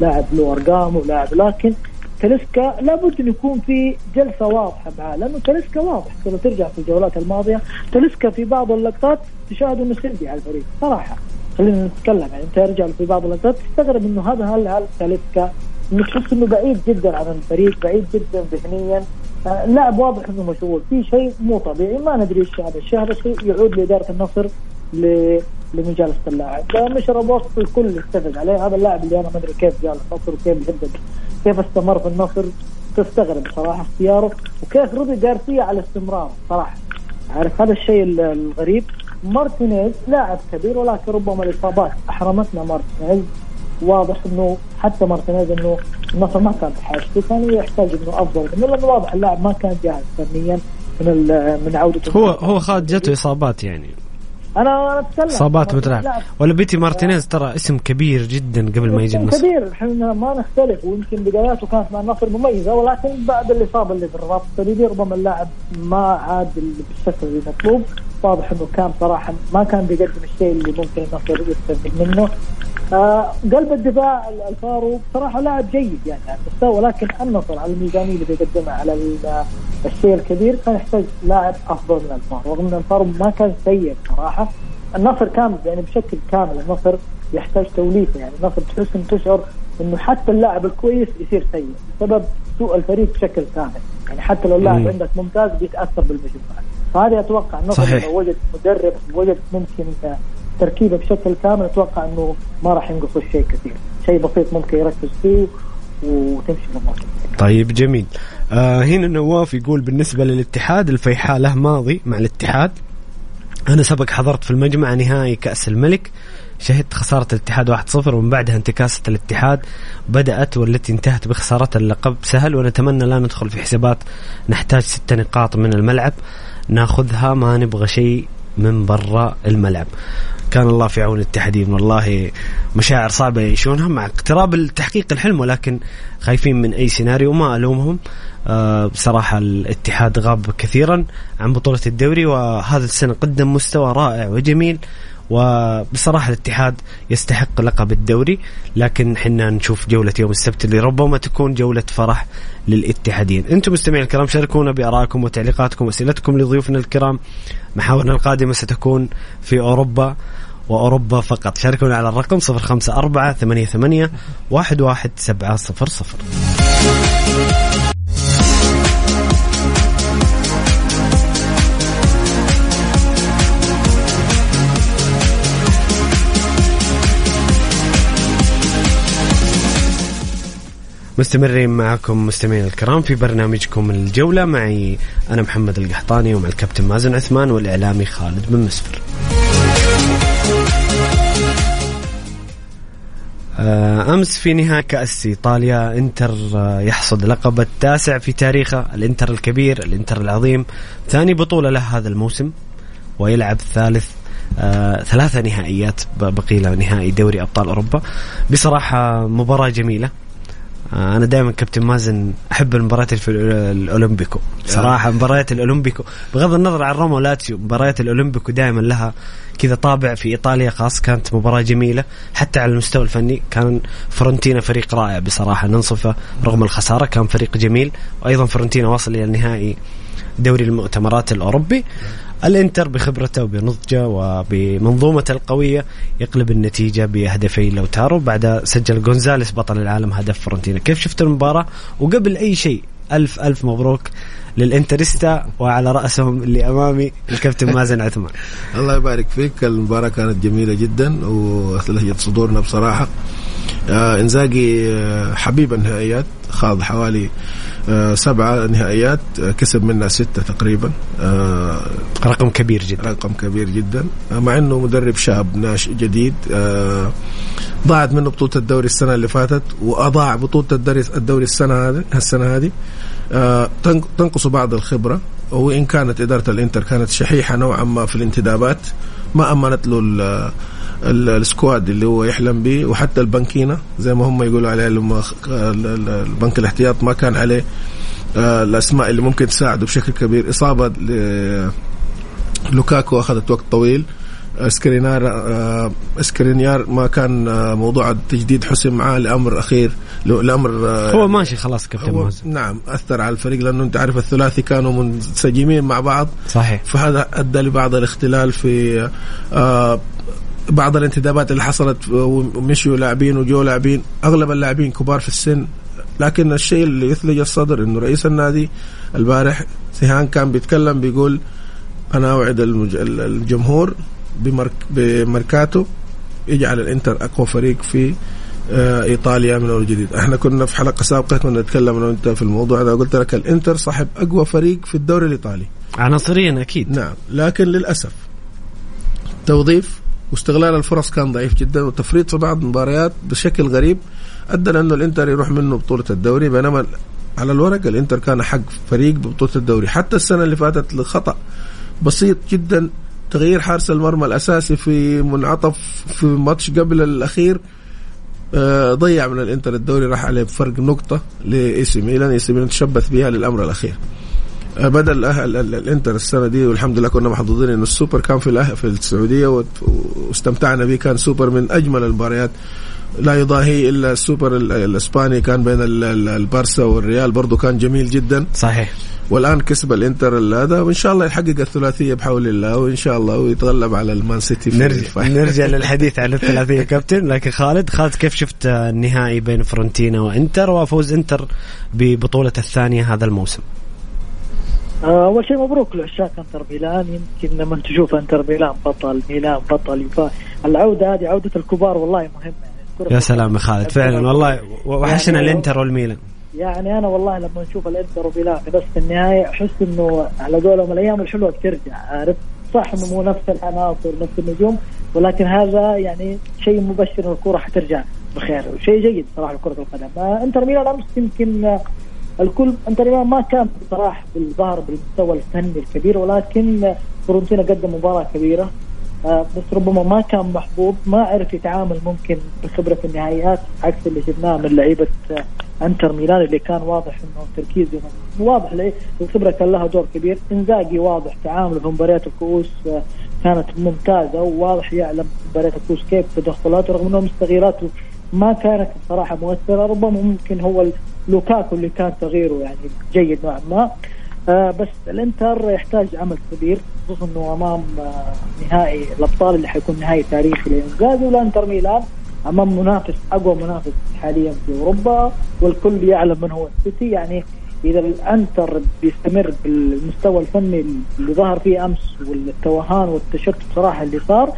C: لاعب له أرقام ولاعب لكن تاليسكا لابد أن يكون في جلسة واضحة معاه لأنه تاليسكا واضح. لو ترجع في الجولات الماضية تاليسكا في بعض اللقطات تشاهد أنه سلبي على الفريق. صراحة خلينا نتكلم. يعني أنت ترجع في بعض اللقطات تستغرب أنه هذا هل هل تاليسكا أنه تحس أنه بعيد جدا عن الفريق بعيد جدا ذهنيا. آه، لاعب واضح إنه مشغول. في شيء مو طبيعي ما ندري إيش هذا. الشيء هذا الشيء يعود لإدارة النصر لمجالسه اللاعب. مشرب وسط الكل اتفق عليه. هذا اللاعب اللي أنا ما أدري كيف جاء النصر وكيف جدد كيف استمر في النصر تستغرب صراحة اختياره. وكيف رضي جارسيا على استمراره صراحة. عارف هذا الشيء ال- الغريب. مارتينيز لاعب كبير ولكن ربما الإصابات أحرمتنا مارتينيز. واضح إنه حتى مارتينيز إنه النصر ما كان بحاجته كان يحتاج إنه أفضل. منه لأنه واضح اللاعب ما كان جاهز فنيا من من عودته
A: هو هو خاد جاته إصابات يعني.
C: أنا أنا أتكلم
A: إصابات متلاعب ولا بيتي مارتينيز ترى اسم كبير جدا قبل ما يجي النصر.
C: كبير. إحنا ما نختلف ويمكن بداياته كانت مع النصر مميزة ولكن بعد الإصابة اللي بالربط الصليبي ربما اللاعب ما عاد بالشكل اللي مطلوب. واضح إنه كان صراحة ما كان بيقدم الشيء اللي ممكن النصر يستفيد منه. آه قلب الدفاع الفارو بصراحه لاعب جيد يعني على المستوى ولكن النصر على الميزانيه اللي بيقدمها على الشيء الكبير كان يحتاج لاعب أفضل من الفارو رغم إن الفارو ما كان سيء صراحة. النصر كامل يعني بشكل كامل النصر يحتاج توليفة يعني النصر تحس ان تشعر إنه حتى اللاعب الكويس يصير سيء بسبب سوء الفريق بشكل كامل. يعني حتى لو اللاعب عندك ممتاز بيتأثر بالمجموعة. فهذه أتوقع النصر صحيح. لو وجد مدرب وجد ممكن تركيبه بشكل كامل أتوقع إنه ما راح ينقص شيء كثير. شيء بسيط ممكن يركز فيه وتمشي الأمور.
A: طيب جميل. آه هنا نواف يقول بالنسبة للاتحاد الفيحاء له ماضي مع الاتحاد. أنا سبق حضرت في المجمع نهائي كأس الملك. شهدت خسارة الاتحاد 1-0 ومن بعدها انتكاسة الاتحاد بدأت والتي انتهت بخسارة اللقب. سهل ونتمنى لا ندخل في حسابات. نحتاج ست نقاط من الملعب. ناخذها ما نبغى شيء من برا الملعب. كان الله في عون الاتحادين والله مشاعر صعبة يعيشونها مع اقتراب التحقيق الحلم ولكن خايفين من أي سيناريو ما ألومهم. آه بصراحة الاتحاد غاب كثيرا عن بطولة الدوري وهذا السنة قدم مستوى رائع وجميل. وبصراحة الاتحاد يستحق لقب الدوري لكن حنا نشوف جولة يوم السبت اللي ربما تكون جولة فرح للاتحادين. أنتم مستمعين الكرام شاركونا بآرائكم وتعليقاتكم وأسئلتكم لضيوفنا الكرام. محاورنا القادمة ستكون في أوروبا وأوروبا فقط. شاركونا على الرقم 054 88 11700 مستمرين معكم مستمعين الكرام في برنامجكم الجولة. معي أنا محمد القحطاني ومع الكابتن مازن عثمان والإعلامي خالد بن مسفر. آه، أمس في نهاية كأس إيطاليا إنتر آه، يحصد لقب التاسع في تاريخه الإنتر الكبير الإنتر العظيم. ثاني بطولة له هذا الموسم ويلعب ثالث آه ثلاثة نهائيات بقي له نهائي دوري أبطال أوروبا. بصراحة مباراة جميلة أنا دائما كابتن مازن أحب المباريات في الأولمبيكو. صراحة مباريات الأولمبيكو بغض النظر عن روما ولاتسيو مباريات الأولمبيكو دائما لها كذا طابع في إيطاليا خاص كانت مباراة جميلة حتى على المستوى الفني كان فرونتينا فريق رائع بصراحة. ننصفه رغم الخسارة كان فريق جميل وأيضا فرونتينا وصل إلى النهائي دوري المؤتمرات الأوروبي. الانتر بخبرته وبنضجه وبمنظومته القوية يقلب النتيجة بهدفين لوتارو بعد سجل جونزاليس بطل العالم هدف فرونتينا كيف شفت المباراة؟ وقبل أي شيء ألف ألف مبروك للانترستا وعلى رأسهم اللي أمامي الكابتن [LAUGHS] مازن عثمان.
B: الله يبارك فيك. المباراة كانت جميلة جدا وثلجت صدورنا بصراحة. آه إنزاجي آه، حبيب النهائيات خاض حوالي سبعة نهائيات آه، كسب منها ستة تقريبا.
A: آه، رقم كبير جدا.
B: رقم كبير جدا. مع إنه مدرب شاب ناشئ جديد ضاعت منه بطولة الدوري السنة اللي فاتت وأضاع بطولة الدوري الدوري السنة هذه السنة هذه. تنقص بعض الخبرة وإن كانت إدارة الإنتر كانت شحيحة نوعا ما في الانتدابات ما أمنت له السكواد اللي هو يحلم به وحتى البنكينة زي ما هم يقولوا عليه لما البنك الاحتياط ما كان عليه آه، الأسماء اللي ممكن تساعده بشكل كبير. إصابة لوكاكو أخذت وقت طويل. اسكرينار آه، اسكرينيار ما كان آه، موضوع التجديد حسم معاه لأمر أخير لأمر
A: هو ماشي خلاص كابتن مازن.
B: نعم أثر على الفريق لأنه أنت عارف الثلاثي كانوا منسجمين مع بعض.
A: صحيح.
B: فهذا أدى لبعض الاختلال في بعض الانتدابات اللي حصلت ومشوا لاعبين وجو لاعبين أغلب اللاعبين كبار في السن. لكن الشيء اللي يثلج الصدر إنه رئيس النادي البارح سيهان كان بيتكلم بيقول أنا أوعد الجمهور بمرك بمركاتو يجعل الإنتر أقوى فريق في آه، إيطاليا من أول جديد. إحنا كنا في حلقة سابقة كنا نتكلم أنا وأنت في الموضوع هذا قلت لك الإنتر صاحب أقوى فريق في الدوري الإيطالي.
A: عناصريا أكيد.
B: نعم لكن للأسف توظيف واستغلال الفرص كان ضعيف جدا وتفريط في بعض المباريات بشكل غريب أدى لأنه الإنتر يروح منه بطولة الدوري بينما على الورق الإنتر كان حق فريق ببطولة الدوري. حتى السنة اللي فاتت لخطأ بسيط جدا تغيير حارس المرمى الأساسي في منعطف في ماتش قبل الأخير آه، ضيع من الإنتر الدوري راح عليه بفرق نقطة لإي سي ميلان. إي سي ميلان تشبث بها للأمر الأخير. بدا الأهل الإنتر السنة دي والحمد لله كنا محظوظين إنه السوبر كان في في السعودية واستمتعنا به كان سوبر من أجمل المباريات. لا يضاهي إلا السوبر الإسباني كان بين البارسا والريال برضه كان جميل جدا.
A: صحيح.
B: والآن كسب الإنتر هذا وإن شاء الله يحقق الثلاثية بحول الله وإن شاء الله ويتغلب على المان سيتي
A: نرجع, نرجع للحديث عن الثلاثية. [LAUGHS] كابتن لكن خالد خالد كيف شفت النهائي بين فرونتينا وإنتر وفوز إنتر ببطولة الثانية هذا الموسم؟
C: آه، أول شيء مبروك لعشاق إنتر ميلان. يمكن لما تشوف إنتر ميلان بطل ميلان بطل العودة هذه عودة الكبار والله مهمة.
A: يعني يا سلام يا خالد. فعلا والله وحشنا يعني الإنتر والميلان.
C: يعني أنا والله لما نشوف الإنتر وميلان في نصف النهائي أحس إنه على قولهم الأيام الحلوة بترجع عارف؟ صح إنه مو نفس العناصر نفس النجوم ولكن هذا يعني شيء مبشر ان الكرة حترجع بخير وشيء جيد صراحة لكرة القدم. آه، إنتر ميلان أمس يمكن الكل انتر ما كان بصراحه بالظهر بالمستوى الفني الكبير ولكن فورنتينا قدم مباراة كبيرة. آه، بس ربما ما كان محبوب ما عرف يتعامل ممكن بخبرة النهائيات عكس اللي شفناه من لعيبة آه، انتر ميلان اللي كان واضح إنه تركيزه واضح الخبره كان لها دور كبير. إنزاجي واضح تعامله في مباريات الكؤوس آه، كانت ممتازة وواضح يعلم مباريات الكؤوس كيف تدخلاته رغم إنه تغييراته ما كانت بصراحه مؤثرة ربما ممكن هو لوكاكو اللي كان تغييره يعني جيد نوعا ما. آه بس الانتر يحتاج عمل كبير خصوصا إنه أمام آه نهائي الأبطال اللي حيكون نهائي تاريخي لإنزاجي والإنتر ميلان. أمام منافس أقوى منافس حاليا في أوروبا والكل يعلم من هو السيتي. يعني إذا الإنتر بيستمر بالمستوى الفني اللي ظهر فيه أمس والتوهان والتشتت صراحة اللي صار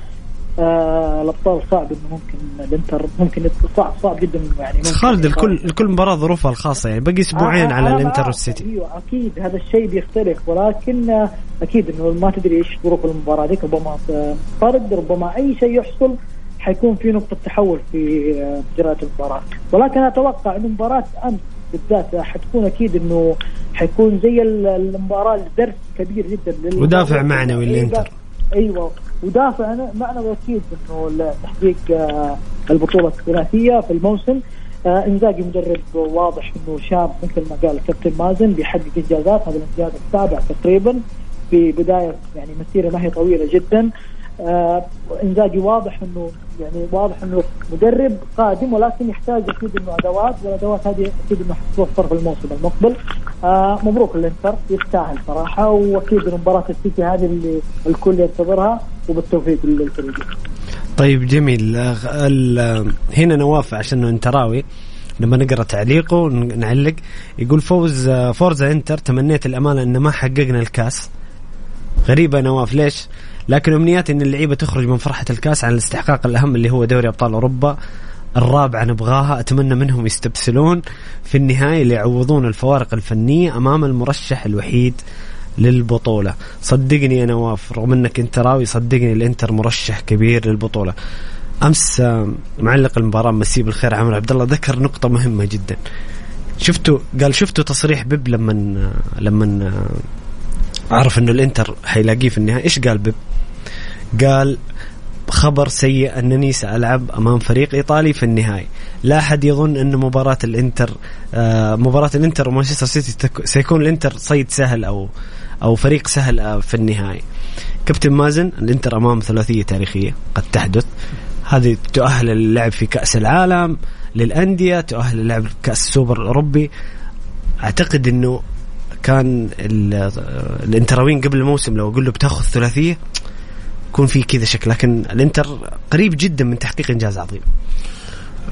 C: آه الأبطال صعب إنه ممكن الإنتر ممكن صعب صعب جدا يعني ممكن
A: خالد الكل الكل مباراة ظروفها الخاصة يعني باقي أسبوعين آه على آه الإنتر والسيتي.
C: أيوه أكيد هذا الشيء بيختلف ولكن آه أكيد إنه ما تدري إيش ظروف المباراة ديك ربما طرد ربما أي شيء يحصل حيكون في نقطة تحول في آه، مجريات المباراة. ولكن أتوقع إنه مباراة أمس بالذات حتكون أكيد إنه حيكون زي المباراة درس كبير جدا
A: ودافع معنوي الانتر
C: أيوه ودافع معنوي أكيد إنه لتحقيق آه، البطولة الثلاثية في الموسم. آه إنزاجي مدرب واضح إنه شاب مثل ما قال كابتن مازن بيحقق إنجازات. هذا الإنجاز السابع تقريبا في بداية يعني مسيرة ما هي طويلة جدا. آه إنزاجي واضح انه يعني واضح إنه مدرب قادم ولكن يحتاج أكيد إنه أدوات والأدوات هذه أكيد إنه حتتوفر في الموسم المقبل. مبروك الانتر يستاهل صراحة. وأكيد مباراه السيتي هذه اللي الكل ينتظرها. وبالتوفيق للفريق
A: طيب جميل. هنا نواف عشان انتراوي لما نقرأ تعليقه نعلق. يقول فوز Forza انتر تمنيت الأمانة إن ما حققنا الكاس. غريبة نواف ليش؟ لكن أمنياتي إن اللعيبة تخرج من فرحة الكاس عن الاستحقاق الأهم اللي هو دوري أبطال أوروبا. الرابعة نبغاها. أتمنى منهم يستبسلون. في النهاية ليعوضون الفوارق الفنية أمام المرشح الوحيد للبطولة. صدقني يا نواف رغم أنك أنت راوي صدقني الإنتر مرشح كبير للبطولة. أمس آه، معلق المباراة مسيب الخير عمر عبد الله ذكر نقطة مهمة جدا. شفتوا قال شفتوا تصريح بيب لما آه، لما آه، عرف إنه الإنتر حيلاقيه في النهايه إيش قال بيب؟ قال خبر سيء أنني سألعب أمام فريق إيطالي في النهائي. لا أحد يظن إن مباراة الإنتر مباراة الإنتر ومانشستر سيتي سيكون الإنتر صيد سهل أو أو فريق سهل آه، في النهائي. كابتن مازن الإنتر أمام ثلاثية تاريخية قد تحدث. هذه تؤهل للعب في كأس العالم للأندية تؤهل للعب كأس السوبر الأوروبي. أعتقد إنه كان آه، الانتراويين قبل الموسم لو أقول له بتاخذ ثلاثية يكون في كذا شكل. لكن الإنتر قريب جدا من تحقيق إنجاز عظيم.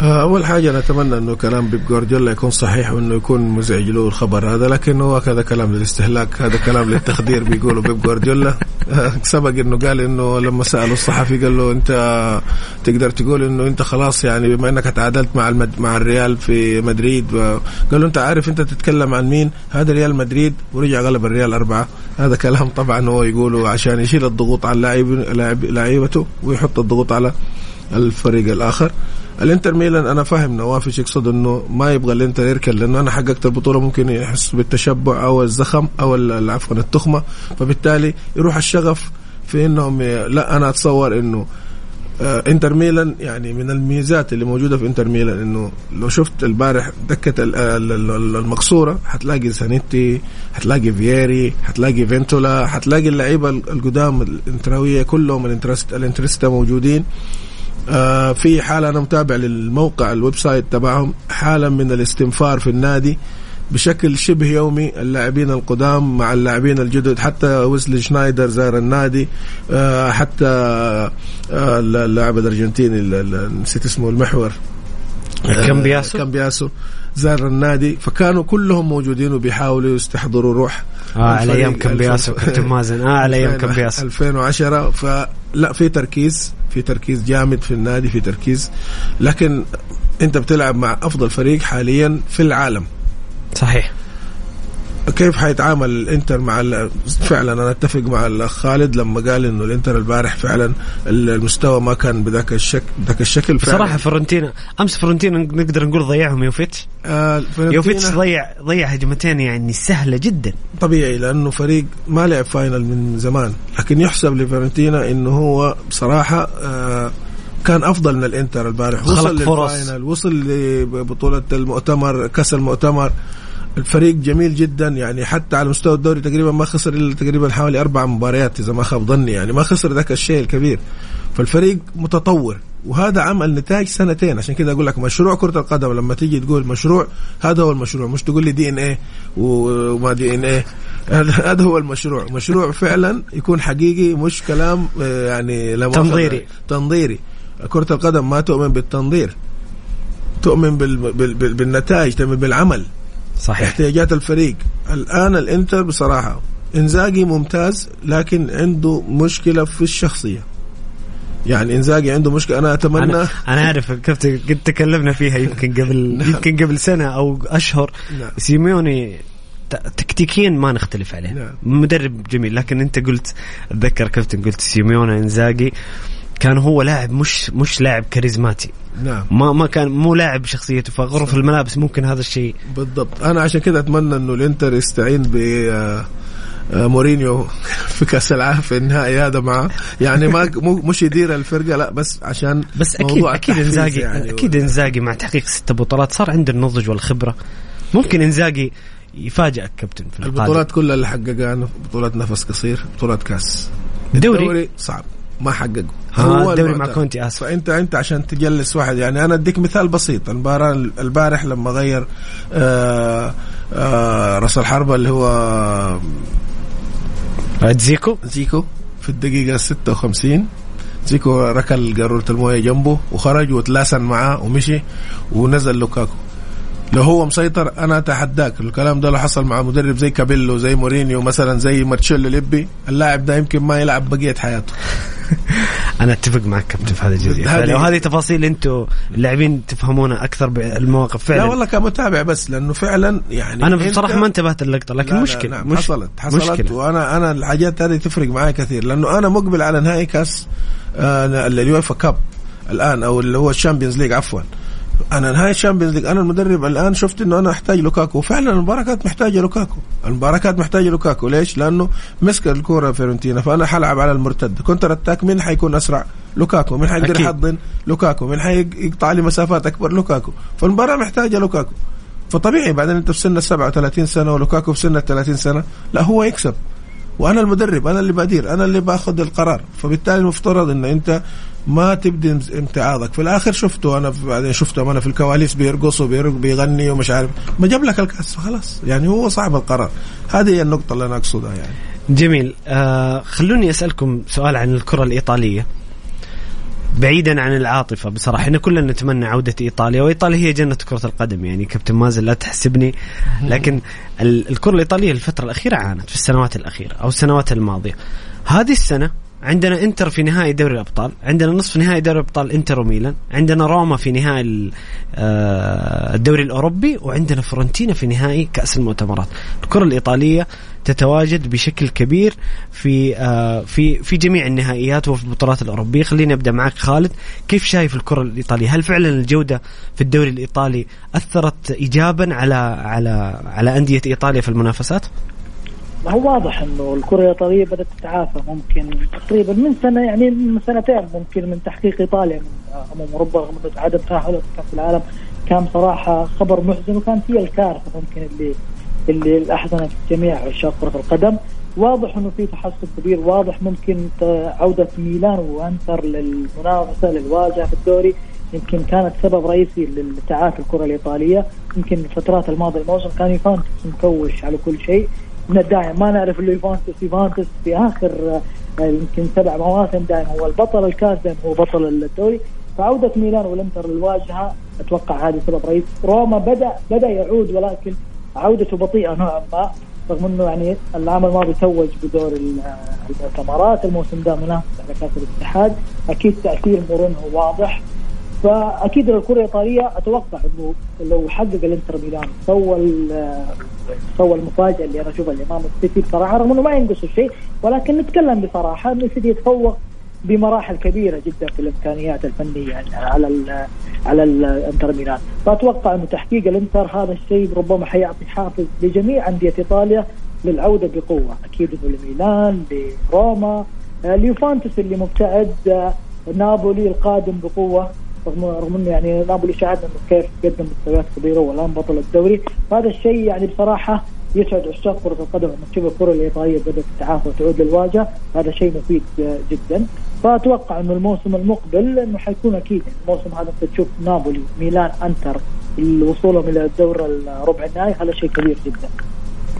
B: أول حاجة نتمنى إنه كلام بيب جوارديولا يكون صحيح وإنه يكون مزعج له الخبر هذا لكن هو هذا كلام للاستهلاك هذا كلام للتخدير بيقولوا بيب جوارديولا آه، سبق إنه قال إنه لما سألوا الصحفي قال له أنت تقدر تقول إنه أنت خلاص يعني بما إنك تعادلت مع المد... مع الريال في مدريد. قال له أنت عارف أنت تتكلم عن مين هذا ريال مدريد ورجع غلب الريال أربعة هذا كلام طبعا هو يقوله عشان يشيل الضغوط على لاعب لعيبته ويحط الضغوط على الفريق الآخر. الإنتر ميلان أنا فاهم نواف يقصد إنه ما يبغى الإنتر يركن لأنه أنا حققت البطولة ممكن يحس بالتشبع أو الزخم أو عفوا التخمة. فبالتالي يروح الشغف في إنهم لا أنا أتصور إنه آه إنتر ميلان يعني من الميزات اللي موجودة في إنتر ميلان إنه لو شفت البارح دكة المقصورة حتلاقي سانيتي حتلاقي فييري حتلاقي فينتولا حتلاقي اللعيبة القدام الإنتراوية كلهم الانترستا موجودين. آه في حاله أنا متابع للموقع ال website تبعهم حاله من الاستنفار في النادي بشكل شبه يومي اللاعبين القدام مع اللاعبين الجدد حتى ويسلي شنايدر زار النادي آه حتى آه اللاعب الأرجنتيني نسيت اسمه المحور.
A: كامبياسو؟
B: كامبياسو. زار النادي فكانوا كلهم موجودين وبيحاولوا يستحضروا روح
A: آه على أيام كامبياسو كابتن مازن. آه على أيام كامبياسو
B: 2010 فلا في تركيز في تركيز جامد في النادي في تركيز. لكن أنت بتلعب مع أفضل فريق حاليا في العالم.
A: صحيح.
B: كيف حيتعامل الإنتر مع فعلا أنا أتفق مع الاخ خالد لما قال إنه الإنتر البارح فعلا المستوى ما كان بذاك الشكل بذاك الشكل
A: فعلا. بصراحة فرنتينا أمس فرنتينا نقدر نقول ضيعهم يوفيتش. آه يوفيتش ضيع ضيع هجمتين يعني سهلة جدا.
B: طبيعي لأنه فريق ما لعب final من زمان لكن يحسب لفرنتينا إنه هو بصراحة آه كان أفضل من الإنتر البارح. وصل لل final وصل لبطولة المؤتمر كأس المؤتمر. الفريق جميل جدا يعني حتى على مستوى الدوري تقريبا ما خسر إلا تقريبا حوالي أربع مباريات إذا ما خاب ظني يعني ما خسر ذاك الشيء الكبير. فالفريق متطور وهذا عمل نتاج سنتين. عشان كذا أقول لك مشروع كرة القدم لما تيجي تقول مشروع هذا هو المشروع. مش تقول لي دي إن إيه وما دي إن إيه. هذا هو المشروع. مشروع فعلا يكون حقيقي مش كلام آه، يعني
A: تنظيري.
B: تنظيري. كرة القدم ما تؤمن بالتنظير تؤمن بال... بال... بال... بالنتائج تؤمن بالعمل.
A: صحيح
B: احتياجات الفريق الآن الإنتر بصراحة إنزاجي ممتاز لكن عنده مشكلة في الشخصية يعني إنزاجي عنده مشكلة أنا أتمنى
A: أنا, أنا عارف كيف قد تكلمنا فيها يمكن قبل [LAUGHS] نعم. يمكن قبل سنة أو أشهر نعم. سيميوني تكتيكيا ما نختلف عليه نعم. مدرب جميل لكن أنت قلت أتذكر كابتن قلت سيميوني إنزاجي كان هو لاعب مش مش لاعب كاريزماتي.
B: نعم.
A: ما ما كان مو لاعب بشخصيته في غرف الملابس ممكن هذا الشيء.
B: بالضبط. أنا عشان كذا أتمنى إنه الإنتر يستعين ب آه، آه، مورينيو [LAUGHS] في كأس العالم في النهائي هذا معه يعني ما [LAUGHS] مش يدير الفرقة لا بس عشان
A: بس أكيد أكيد إنزاجي يعني أكيد إنزاجي مع تحقيق ست بطولات. صار عنده النضج والخبرة. ممكن إنزاجي يفاجئك كابتن
B: في البطولات كلها اللي حققها بطولات نفس قصير بطولات كأس.
A: الدوري, الدوري
B: صعب. ما حققوا.
A: هو الدوري مع كونتي آسف.
B: فانت أنت عشان تجلس واحد يعني أنا أديك مثال بسيط. المباراة البارح لما غير آآ آآ راس الحربه اللي هو
A: زيكو؟
B: زيكو في الدقيقة 56 زيكو ركل قاروره الموية جنبه وخرج وتلاسن معاه ومشي ونزل لوكاكو. لو هو مسيطر أنا أتحداك. الكلام ده لو حصل مع مدرب زي كابيلو زي مورينيو مثلا زي مارتشيلو ليبي اللاعب ده يمكن ما يلعب بقية حياته. [LAUGHS]
A: أنا أتفق معك كابتن في هذه الجزئية. وهذه تفاصيل أنتم اللاعبين تفهمونها أكثر بالمواقف فعلا.
B: لا والله كمتابع بس لأنه فعلا يعني
A: أنا بصراحة ما انتبهت اللقطه لكن لا مشكلة لا
B: نعم مش حصلت حصلت. مشكلة. وأنا أنا الحاجات هذه تفرق معي كثير لأنه أنا مقبل على نهائي كأس آه UEFA Cup الآن أو اللي هو ال Champions League عفوا. أنا نهايه ال Champions League أنا المدرب الآن شفت إنه أنا أحتاج لوكاكو. وفعلا المباراه كانت محتاجة لوكاكو. المباراه كانت محتاجة لوكاكو. ليش؟ لأنه مسك الكورة فيرنتينا فأنا حلعب على المرتد. counter attack مين حيكون أسرع؟ لوكاكو. مين حيقدر يحضن؟ لوكاكو. مين حيقطع لي مسافات أكبر؟ لوكاكو. فالمباراة محتاجة لوكاكو. فطبيعي بعدين أنت في سن ال 37 سنة ولوكاكو في سن ال 30 سنة لا هو يكسب. وأنا المدرب أنا اللي بدير أنا اللي بأخذ القرار. فبالتالي المفترض ان أنت ما تبدي امتعاضك. في الآخر شفته أنا بعدين شفته أنا في الكواليس بيرقص وبيغني ومش عارف. ما جاب لك الكأس خلاص. يعني هو صعب القرار. هذه هي النقطة اللي أنا أقصدها يعني.
A: جميل. آه خلوني أسألكم سؤال عن الكرة الإيطالية. بعيدا عن العاطفة بصراحة. إحنا كلنا نتمنى عودة إيطاليا وإيطاليا هي جنة كرة القدم. يعني كابتن مازن لا تحسبني. لكن الكرة الإيطالية الفترة الأخيرة عانت في السنوات الأخيرة أو السنوات الماضية. هذه السنة عندنا انتر في نهائي دوري الأبطال عندنا نصف نهائي دوري الأبطال انتر وميلان عندنا روما في نهائي آه، الدوري الأوروبي وعندنا فرونتينا في نهائي كأس المؤتمرات. الكرة الإيطالية تتواجد بشكل كبير في آه، في في جميع النهائيات وفي البطولات الأوروبية. خليني أبدأ معك خالد كيف شايف الكرة الإيطالية؟ هل فعلا الجودة في الدوري الإيطالي أثرت ايجابا على على على أندية إيطاليا في المنافسات؟
C: ما هو واضح إنه الكرة الإيطالية بدأت تتعافى ممكن تقريبا من سنة يعني من سنتين ممكن من تحقيق إيطاليا من امم أوروبا رغم عدم تاهلها كأس العالم. كان صراحة خبر محزن وكان هي الكارثة ممكن اللي اللي أحزنت جميع عشاق كرة القدم. واضح إنه في تحسن كبير واضح ممكن عودة ميلان وانتر للمنافسة للواجهة في الدوري. يمكن كانت سبب رئيسي لتعافي الكرة الإيطالية. يمكن الفترات الماضيه الموسم كان يفانتس مكوش على كل شيء. من الداعم ما نعرف اللي يفانتس يفانتس في آخر آه، يمكن سبع مواسم دائما هو البطل الكاس دائما هو بطل الدوري. فعودة ميلان والإنتر للواجهة أتوقع هذه سبب رئيسي روما بدأ بدأ يعود ولكن عودته بطيئة نوعا ما رغم إنه يعني العام الماضي توج بدور المؤتمرات الموسم ده منافس على كأس الاتحاد. أكيد تأثير مورينهو واضح. فأكيد الكرة الايطاليه أتوقع إنه لو حقق الإنتر ميلان سوى سوى المفاجاه اللي أنا أشوفها امام السيتي بصراحة رغم إنه ما ينقصه شيء ولكن نتكلم بصراحة إنه السيتي يتفوق بمراحل كبيرة جدا في الإمكانيات الفنية يعني على ال على الانتر ميلان. فأتوقع إنه تحقيق الإنتر هذا الشيء ربما حيعطي حافز لجميع أندية إيطاليا للعودة بقوة. أكيد إنه لميلان لروما ليوفانتوس اللي مبتعد نابولي القادم بقوة. رغم رغم إنه يعني نابولي شاهدنا إنه كيف قدم مستويات كبيرة والآن بطل الدوري. فهذا الشيء يعني بصراحة يسعد عشاق كرة القدم لما تشوف الكرة الإيطالية بدأت تتعافى وتعود للواجهة. هذا شيء مفيد جدا. فأتوقع إنه الموسم المقبل إنه حيكون أكيد الموسم هذا أنت تشوف نابولي ميلان أنتر وصولهم إلى الدور الربع النهائي. هذا شيء كبير جدا.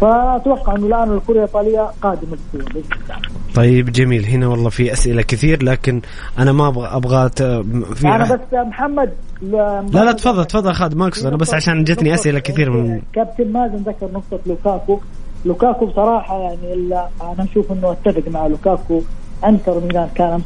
C: فأتوقع أنه الآن الكرة الإيطالية قادمة بإذن الله.
A: طيب جميل. هنا والله في أسئلة كثير لكن أنا ما أبغى أبغى
C: في أنا بس محمد
A: لا لا تفضل تفضل خالد ما أقصد أنا بس عشان جتني أسئلة كثير من
C: كابتن مازن ذكر نقطة لوكاكو. لوكاكو بصراحة يعني أنا أشوف إنه أتفق مع لوكاكو. أنتر ميلان كان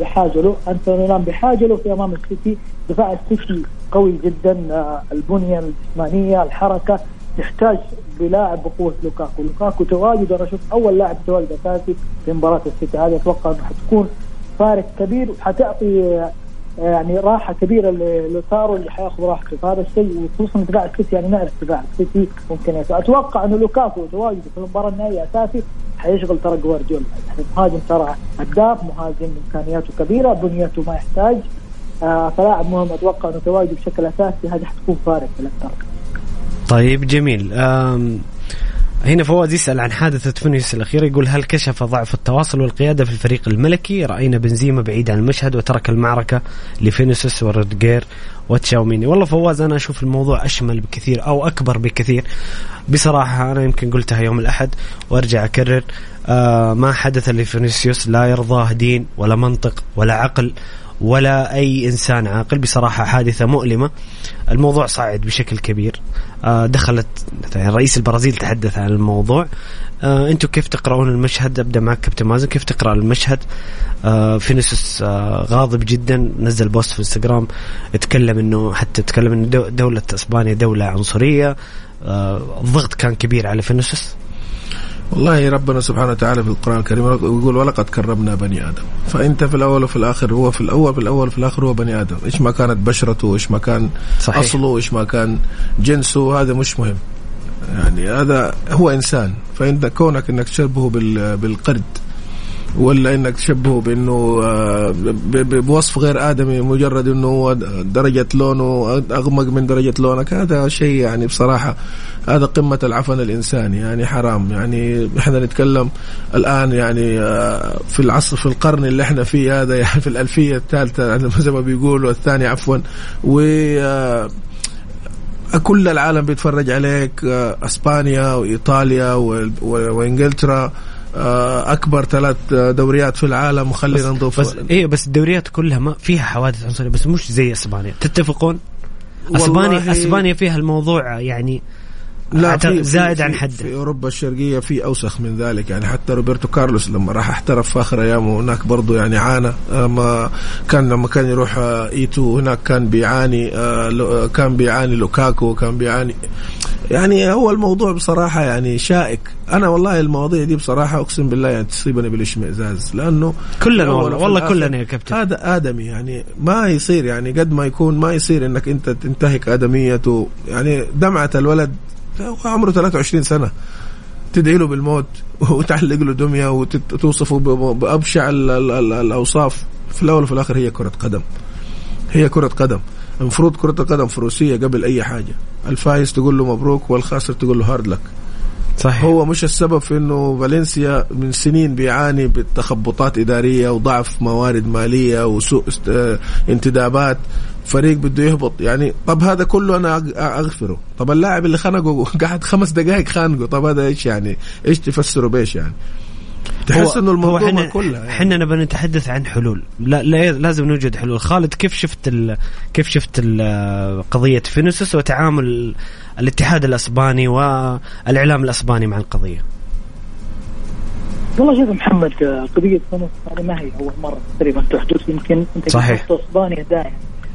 C: بحاجة له. أنتر ميلان بحاجة له في أمام السيتي. دفاع السيتي قوي جدا آه، البنية الجسمانية الحركة. يحتاج بلاعب بقوة لوكاكو، لوكاكو تواجد أنا أشوف أول لاعب تواجد أساسي في مباراة السيتي هذه. أتوقع حتكون فارق كبير وحتعطي يعني راحة كبيرة لوتارو اللي حياخذ راحته. فهذا الشيء وخصوصا دفاع السيتي يعني نعرف دفاع السيتي ممكن. أتوقع إنه لوكاكو تواجده في المباراة النهائية أساسي حيشغل ترى جوارديولا. يعني مهاجم ترى هداف مهاجم إمكانياته كبيرة بنيته ما يحتاج. آه فلاعب مهم أتوقع إنه تواجده بشكل أساسي. هذه حتكون فارق في الانتر
A: طيب جميل. هنا فواز يسأل عن حادثة فينيوس الأخيرة يقول هل كشف ضعف التواصل والقيادة في الفريق الملكي؟ رأينا بنزيما بعيد عن المشهد وترك المعركة لفينيسيوس وروديجير وتشاوميني. والله فواز أنا أشوف الموضوع أشمل بكثير أو أكبر بكثير. بصراحة أنا يمكن قلتها يوم الأحد وأرجع أكرر آه ما حدث لفينيسيوس لا يرضاه دين ولا منطق ولا عقل ولا أي إنسان عاقل. بصراحة حادثة مؤلمة. الموضوع صعد بشكل كبير. آه، دخلت رئيس البرازيل تحدث عن الموضوع. آه، أنتم كيف تقرؤون المشهد؟ أبدأ معك كابتن مازن. كيف تقرأ المشهد؟ آه فينيسيوس غاضب جدا. نزل post في إنستغرام. اتكلم إنه حتى تكلم إنه دولة إسبانيا دولة عنصرية. آه الضغط كان كبير على فينيسوس
B: والله ربنا سبحانه وتعالى في القرآن الكريم يقول ولقد كرمنا بني آدم. فأنت في الأول وفي الآخر هو في الأول في الأول وفي الآخر هو بني آدم. إيش ما كانت بشرته إيش ما كان صحيح. أصله إيش ما كان جنسه هذا مش مهم. يعني هذا هو إنسان. فأنت كونك أنك تشبهه بالقرد ولا إنك تشبهه بإنه آه، بوصف غير آدمي مجرد إنه درجة لونه أغمق من درجة لونك. هذا شيء يعني بصراحة هذا قمة العفن الإنساني يعني حرام. يعني إحنا نتكلم الآن يعني آه، في العصر في القرن اللي إحنا فيه هذا يعني في الألفية الثالثة زي ما بيقولوا الثاني عفوا. و آه، كل العالم بيتفرج عليك أسبانيا وإيطاليا وإنجلترا. أكبر ثلاث دوريات في العالم وخلينا نضيف
A: بس إيه بس الدوريات كلها ما فيها حوادث عنصرية بس مش زي إسبانيا تتفقون؟ اسبانيا إسبانيا فيها الموضوع يعني
B: لا في
A: زائد
B: في
A: عن حده.
B: في أوروبا الشرقية في أوسخ من ذلك يعني حتى روبرتو كارلوس لما راح احترف في آخر أيامه هناك برضه يعني عانى لما كان لما كان يروح آه، ايتو هناك كان بيعاني آه، آه، كان بيعاني لوكاكو كان بيعاني. يعني هو الموضوع بصراحة يعني شائك. أنا والله المواضيع دي بصراحة أقسم بالله يعني تصيبني بالاشمئزاز لأنه
A: كلنا والله والله كلنا يا كابتن.
B: هذا آدمي يعني ما يصير يعني قد ما يكون ما يصير إنك أنت تنتهك آدميته. يعني دمعة الولد عمره 23 سنة. تدعي له بالموت وتعلق له دمية وتوصفه بأبشع ال- ال- ال- الأوصاف. في الأول وفي الآخر هي كرة قدم. هي كرة قدم. المفروض كرة القدم فروسية قبل أي حاجة. الفايز تقول له مبروك والخاسر تقول له hard luck
A: صحيح.
B: هو مش السبب في إنه فالنسيا من سنين بيعاني بتخبطات إدارية وضعف موارد مالية وسوء آه، انتدابات. فريق بده يهبط. يعني طب هذا كله أنا أغ- أغفره. طب اللاعب اللي خنقه [LAUGHS] قعد خمس دقائق خانقه. طب هذا إيش يعني؟ إيش تفسره بإيش يعني؟ تحس إنه الموضوع
A: حنا
B: كلها يعني.
A: إحنا نبغى نتحدث عن حلول. لا, لا لازم نوجد حلول. خالد كيف شفت ال... كيف شفت ال... قضية فينيسوس وتعامل الاتحاد الأسباني والإعلام الأسباني مع القضية؟
C: والله شوف محمد آه، قضية فينيس هذه ما هي أول مرة تقريبا تحدث. يمكن أنت
A: صحيح.
C: شفت إسبانيا دائما.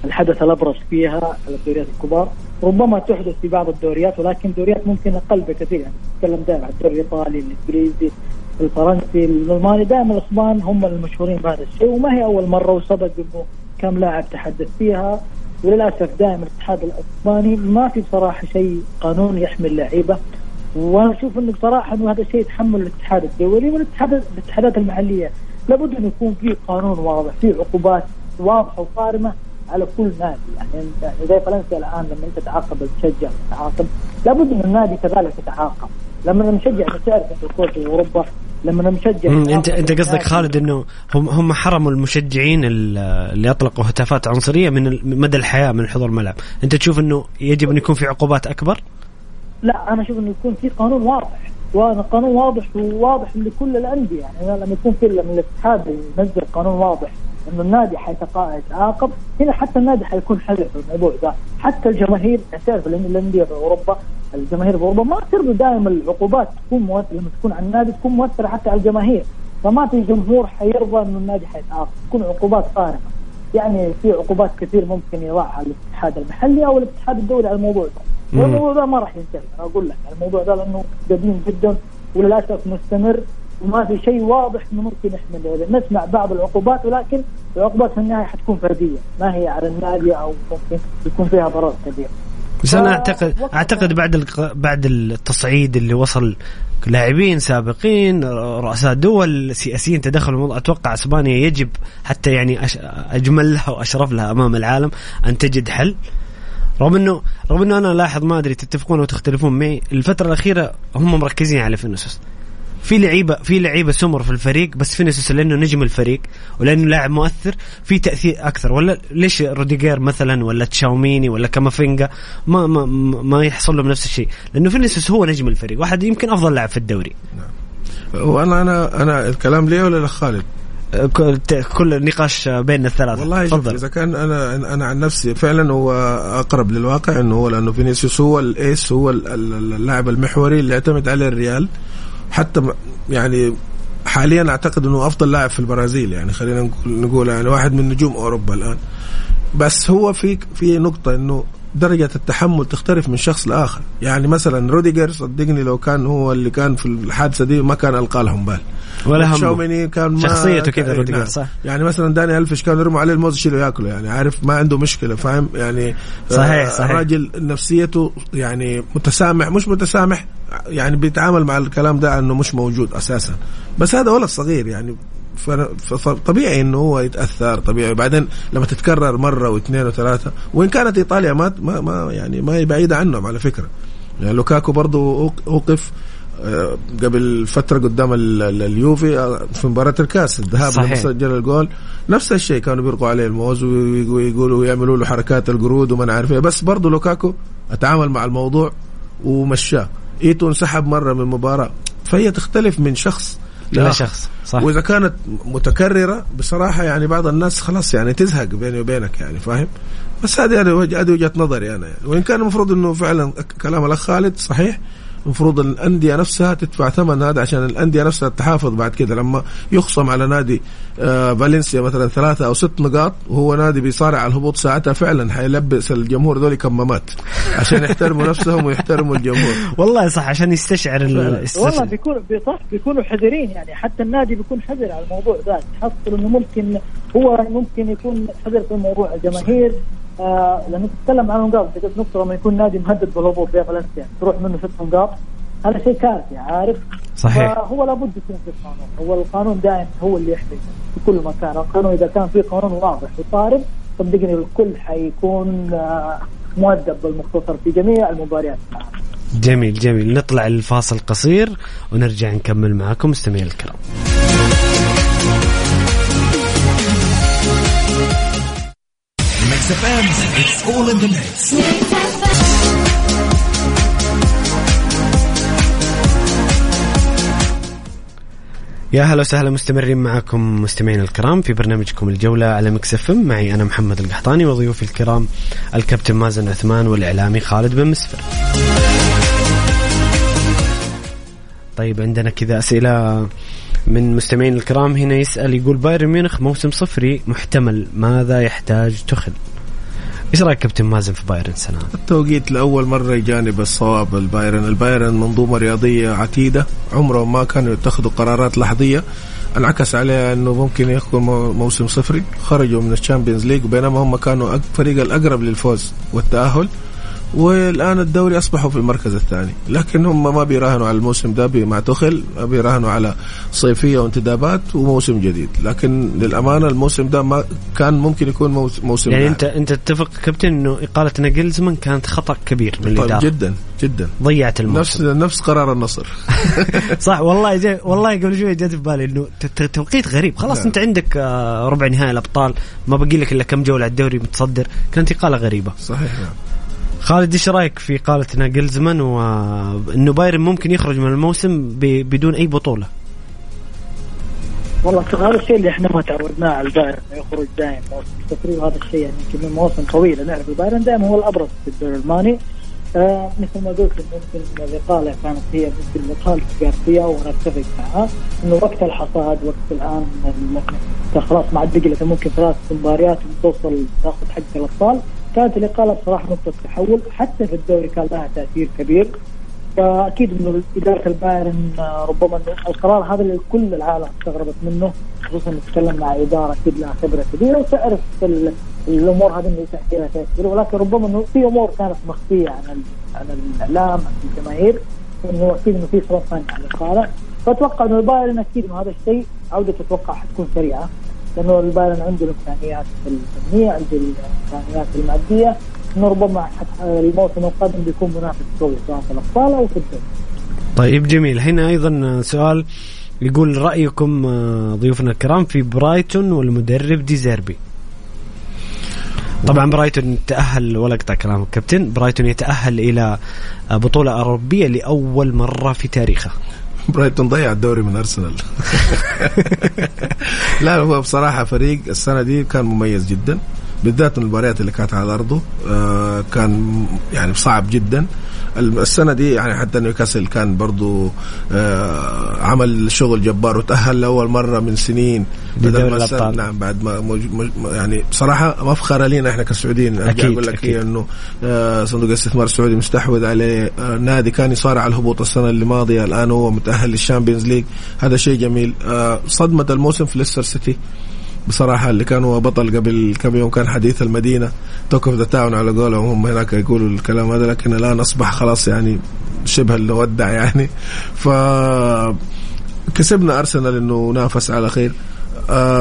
C: الحدث الأبرز فيها الدوريات الكبار. ربما تحدث في بعض الدوريات ولكن دوريات ممكن أقل بكثير. يعني نتكلم دائما عن الدوري الإيطالي الإنجليزي الفرنسي الألماني. دائما الإسبان هم المشهورين بهذا الشيء وما هي أول مرة وسبق إنه كم لاعب تحدث فيها. وللأسف دائما الاتحاد الإسباني ما في بصراحة شيء قانون يحمي اللعيبة. وأنا أشوف إنه بصراحة إنه هذا الشيء يتحمل الاتحاد الدولي والاتحاد الاتحادات المحلية. لابد انه يكون في قانون واضح في عقوبات واضحة وصارمه على كل نادي. يعني زي فالنسيا الآن لما أنت تعاقب المشجع تعاقب لابد ان النادي كذلك يتعاقب. لما المشجع تعرف أنت الكورة في أوروبا لما المشجع
A: مم،
C: أنت
A: انت قصدك خالد إنه هم هم حرموا المشجعين ال- اللي يطلقوا هتافات عنصرية من مدى الحياة من حضور الملعب. أنت تشوف إنه يجب أن يكون في عقوبات أكبر؟
C: لا أنا أشوف إنه يكون في قانون واضح قانون واضح وواضح لكل الأندية. يعني لما يكون في لما الاتحاد ينزل قانون واضح إنه النادي حيتعاقب. هنا حتى النادي حيكون حذر في الموضوع ده. حتى الجماهير تعرف لأن الأندية في اوروبا الجماهير في أوروبا ما ترضى دائما العقوبات تكون مؤثرة لما تكون على النادي تكون مؤثرة حتى على الجماهير. فما في جمهور حيرضى إنه النادي حيتعاقب. تكون عقوبات صارمه يعني في عقوبات كثير ممكن يضعها الاتحاد المحلي أو الاتحاد الدولي على الموضوع ده. والموضوع ده ما راح ينتهي. أنا أقول لك الموضوع ده لأنه قديم جدا وللأسف مستمر. وما في شيء واضح إنه ممكن يحمل نسمع بعض العقوبات ولكن العقوبات في النهاية حتكون فردية. ما هي على النادي أو ممكن يكون فيها ضرر كبير.
A: بس
C: أنا
A: اعتقد أعتقد بعد الق- بعد التصعيد اللي وصل لاعبين سابقين رؤساء دول سياسيين تدخلوا الموضوع أتوقع إسبانيا يجب حتى يعني أش- أجمل لها وأشرف لها أمام العالم أن تجد حل. رغم انه رغم إنه أنا لاحظ ما أدري تتفقون أو تختلفون معي الفترة الأخيرة هم مركزين على فينيسيوس. في لعيبه في لعيبة سمر في الفريق بس فينيسيوس لأنه نجم الفريق ولأنه لاعب مؤثر في تأثير أكثر. ولا ليش روديجير مثلا ولا تشاوميني ولا كامافينجا ما ما ما يحصل لهم نفس الشيء؟ لأنه فينيسيوس هو نجم الفريق واحد يمكن أفضل لاعب في الدوري.
B: وأنا أنا أنا الكلام لي ولا لخالد؟
A: كل كل نقاش بيننا الثلاثة.
B: والله
A: تفضل.
B: إذا كان أنا أنا عن نفسي فعلا هو أقرب للواقع إنه هو لأنه فينيسيوس هو ال ace هو ال- ال- اللاعب المحوري اللي يعتمد عليه الريال. حتى يعني حاليا أعتقد إنه أفضل لاعب في البرازيل يعني خلينا نقول يعني واحد من نجوم أوروبا الآن. بس هو في في نقطة إنه درجة التحمل تختلف من شخص لآخر يعني مثلا روديجر صدقني لو كان هو اللي كان في الحادثة دي ما كان ألقى لهم بال
A: ولا
B: تشاوميني كان ما
A: شخصيته كذا
B: كان-
A: روديجر،
B: نعم.
A: صح.
B: يعني مثلا داني الفيس كانوا يرموا عليه الموز يشيله ياكله يعني عارف ما عنده مشكلة فاهم يعني
A: صحيح،
B: آه،
A: صحيح.
B: الراجل نفسيته يعني متسامح مش متسامح يعني بيتعامل مع الكلام ده إنه مش موجود أساسا بس هذا ولد صغير يعني فطبيعي إنه هو يتأثر طبيعي. بعدين لما تتكرر مرة واثنين وثلاثة وإن كانت إيطاليا ما ما, ما يعني ما هي بعيدة عنهم على فكرة. يعني لوكاكو برضو أوق- أوقف آه، قبل فترة قدام ال- ال- اليوفي آه، في مباراة الكاس الذهاب
A: صحيح.
B: لما سجل الجول. نفس الشيء كانوا بيرموا عليه الموز وي- ويقولوا ويعملوا له حركات القرود وما عارف إيه. بس برضه لوكاكو أتعامل مع الموضوع ومشاه. إيتو انسحب مرة من المباراة. فهي تختلف من شخص
A: لا. شخص صح.
B: وإذا كانت متكررة بصراحة يعني بعض الناس خلاص يعني تزهق بيني وبينك يعني فاهم؟ بس هذه يعني هذه وجهة نظري أنا يعني. وإن كان المفروض إنه فعلا كلام الأخ خالد صحيح المفروض الأندية نفسها تدفع ثمن هذا عشان الأندية نفسها تحافظ بعد كده. لما يخصم على نادي آه فالنسيا مثلا ثلاثة أو ست نقاط وهو نادي بيصارع على الهبوط ساعتها فعلا حيلبس الجمهور ذول كمامات عشان يحترموا نفسهم ويحترموا الجمهور. [LAUGHS]
A: والله صح عشان يستشعر ال-
C: والله بيكون صح بيكونوا حذرين يعني. حتى النادي بيكون حذر على الموضوع ذا. تحصل إنه ممكن هو ممكن يكون حذر في موضوع الجماهير آه لما تتكلم عن نقاط قد نقطة لما يكون نادي مهدد بالهبوط زي فالنسيا تروح منه ست نقاط هذا شيء كارثي عارف؟
A: صحيح.
C: فهو لابد يكون في قانون. هو القانون دائما هو اللي يحمي في كل مكان. القانون إذا كان في قانون واضح وصارم صدقني الكل حيكون آه مؤدب بالمختصر في جميع المباريات.
A: جميل جميل. نطلع الفاصل قصير ونرجع نكمل معاكم مستمعين الكرام.
E: Mix FM, it's all in the mix.
A: يا هلا وسهلا مستمرين معكم مستمعين الكرام في برنامجكم الجولة على مكسف معي أنا محمد القحطاني وضيوفي الكرام الكابتن مازن عثمان والإعلامي خالد بن مسفر. طيب عندنا كذا أسئلة. من مستمعين الكرام هنا يسأل يقول بايرن ميونخ موسم صفري محتمل ماذا يحتاج تخيل إيش رأيك كابتن مازن في بايرن سنة
B: التوقيت لأول مرة يجانب الصواب البايرن. البايرن منظومة رياضية عتيدة عمرهم ما كانوا يتخذوا قرارات لحظية. انعكس عليها أنه ممكن يكون مو- موسم صفري. خرجوا من ال Champions League بينما هم كانوا أق- فريق الأقرب للفوز والتأهل. والآن الدوري أصبحوا في المركز الثاني. لكن هم ما بيراهنوا على الموسم ده مع تخل بيراهنوا على صيفية وانتدابات وموسم جديد. لكن للأمانة الموسم ده ما كان ممكن يكون موس- موسم
A: يعني. أنت أنت تتفق كابتن إنه إقالة ناجلزمان كانت خطأ كبير من
B: طيب
A: الإدارة
B: جدا جدا.
A: ضيعت
B: نفس
A: الموسم.
B: نفس قرار النصر. [LAUGHS]
A: صح والله جاي والله قبل شوي جات في بالي إنه توقيت غريب. خلاص
B: نعم.
A: أنت عندك آه، ربع نهائي الأبطال ما باقي لك إلا كم جولة على الدوري متصدر. كانت إقالة غريبة.
B: صحيح نعم.
A: خالد إيش رأيك في اقاله ناجلزمان وانه بايرن ممكن يخرج من الموسم بدون أي بطولة؟
C: والله هذا الشيء اللي إحنا ما تعودناه على البايرن يخرج دائما. صفري وهذا الشيء يعني يمكن من مواسم طويلة نعرف البايرن دائما هو الأبرز في الدوري الألماني. آه مثل ما قلت ممكن الاقاله كانت هي ممكن اقاله جارسيا وأنا أتفق معها إنه وقت الحصاد وقت الآن ال- خلاص ما عاد بقي ممكن ثلاث مباريات وتوصل تاخذ حق الأبطال. كانت الإقالة بصراحة نقطة تحول حتى في الدوري كان لها تأثير كبير. فأكيد إنه إدارة البايرن آه، ربما القرار هذا اللي كل العالم استغربت منه خصوصا نتكلم مع إدارة أكيد لها خبرة كبيرة وتعرف ال- الأمور هذه اللي تأثيرها تأثير. ولكن ربما إنه في أمور كانت مخفية عن عن الإعلام عن الجماهير إنه أكيد إنه في سبب ثاني على الإقالة. فأتوقع إنه البايرن أكيد إنه هذا الشيء عودته أتوقع حتكون سريعة. لأنه البايرن عنده الإمكانيات الفنية عنده الإمكانيات المادية. إنه ربما الموسم القادم بيكون منافس قوي سواء في الأبطال أو في الدوري.
A: طيب جميل. هنا أيضا سؤال يقول رأيكم آه، ضيوفنا الكرام في برايتون والمدرب ديزيربي طبعا برايتون تأهل ولا أقطع كلامك كابتن برايتون يتأهل إلى آه، بطولة أوروبية لأول مرة في تاريخه.
B: برايتون ضيع الدوري من أرسنال. [LAUGHS] لا هو بصراحة فريق السنة دي كان مميز جدا بالذات المباريات اللي كانت على أرضه آه كان يعني صعب جدا. السنة دي يعني حتى نيوكاسل كان برضو آه عمل شغل جبار وتأهل لأول مرة من سنين. بدل ما نعم بعد ما موج... موج... يعني بصراحة مفخرة لينا إحنا كسعوديين. أرجع
A: أكيد،
B: أقول لك
A: أكيد.
B: هي إنه آه صندوق الاستثمار السعودي مستحوذ عليه. آه نادي كان يصارع على الهبوط السنة اللي ماضية الآن هو متأهل لل Champions League. هذا شيء جميل. صدمة الموسم في ليستر سيتي. بصراحة اللي كان هو بطل قبل كم يوم كان حديث المدينة. talk of the town على قولهم هم هناك يقولوا الكلام هذا لكن الآن أصبح خلاص يعني شبه المودع يعني. ف كسبنا أرسنال إنه نافس على خير.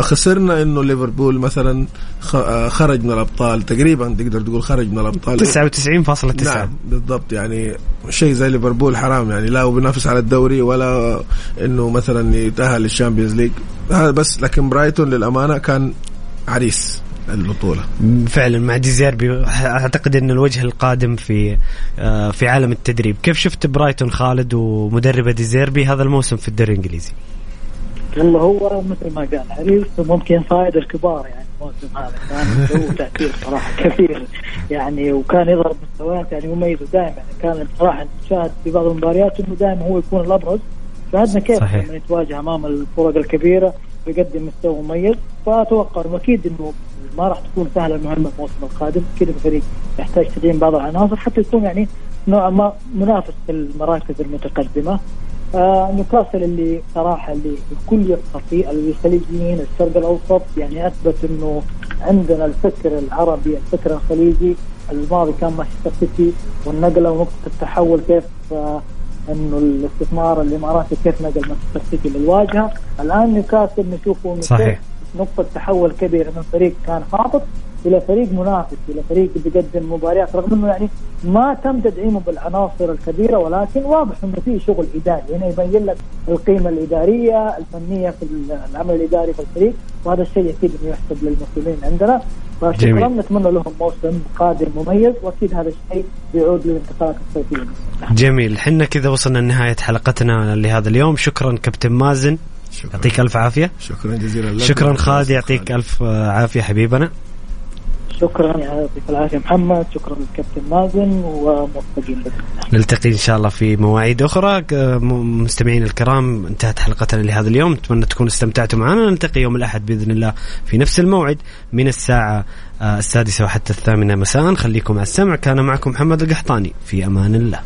B: خسرنا إنه ليفربول مثلا آه خرج من الأبطال. تقريبا تقدر تقول خرج من الأبطال.
A: 99.9
B: نعم بالضبط. يعني شيء زي ليفربول حرام. يعني لا هو بينافس على الدوري ولا إنه مثلا يتأهل لل Champions League. هذا بس لكن برايتون للأمانة كان عريس البطوله
A: فعلا مع ديزيربي أعتقد إن الوجه القادم في آه، في عالم التدريب. كيف شفت برايتون خالد ومدربه ديزيربي هذا الموسم في الدوري الإنجليزي؟
C: والله هو مثل ما قال عريس وممكن صايد الكبار يعني الموسم هذا. كان له تأثير صراحة كثير يعني وكان يضرب مستويات يعني مميز ودائما يعني كان بصراحه نشاهد في بعض المباريات إنه دائما هو يكون الأبرز. شاهدنا كيف
A: صحيح.
C: لما يتواجه أمام الفرق الكبيرة ويقدم مستوى مميز. فأتوقع أكيد إنه ما راح تكون سهلة المهمة الموسم القادم. أكيد الفريق يحتاج تدعيم بعض العناصر. حتى يكون يعني نوعا ما منافس في المراكز المتقدمة. آه نيوكاسل اللي صراحة اللي الكل يفخر فيه الخليجيين الشرق الأوسط. يعني أثبت إنه عندنا الفكر العربي الفكر الخليجي. الماضي كان مانشستر سيتي والنقلة ونقطة التحول كيف آه إنه الاستثمار الإماراتي كيف نقل مانشستر سيتي للواجهة. الآن نيوكاسل نشوفه
A: صحيح.
C: نقطة تحول كبيرة من فريق كان هابط إلى فريق منافس إلى فريق بيقدم مباريات رغم إنه يعني ما تم تدعيمه بالعناصر الكبيرة ولكن واضح إنه في شغل إداري. هنا يبين لك القيمة الإدارية الفنية في العمل الإداري في الفريق وهذا الشيء أكيد إنه يحسب للمسؤولين عندنا. فشكرا
A: جميل.
C: نتمنى لهم موسم قادم مميز وأكيد هذا الشيء بيعود للانتقالات الصيفية.
A: جميل. حنا كذا وصلنا لنهاية حلقتنا لهذا اليوم. شكرا كابتن مازن.
B: شكرا.
A: يعطيك ألف عافية.
B: شكرا جزيلا لك.
A: شكرا خالد يعطيك ألف عافية حبيبنا.
C: شكرا يعطيك العافية محمد شكرا للكابتن مازن وموفقين
A: نلتقي إن شاء الله في مواعيد أخرى. مستمعين الكرام انتهت حلقتنا لهذا اليوم. أتمنى تكونوا استمتعتوا معنا. نلتقي يوم الأحد بإذن الله في نفس الموعد من الساعة آه، السادسة وحتى الثامنة مساء. خليكم على السمع. كان معكم محمد القحطاني. في أمان الله.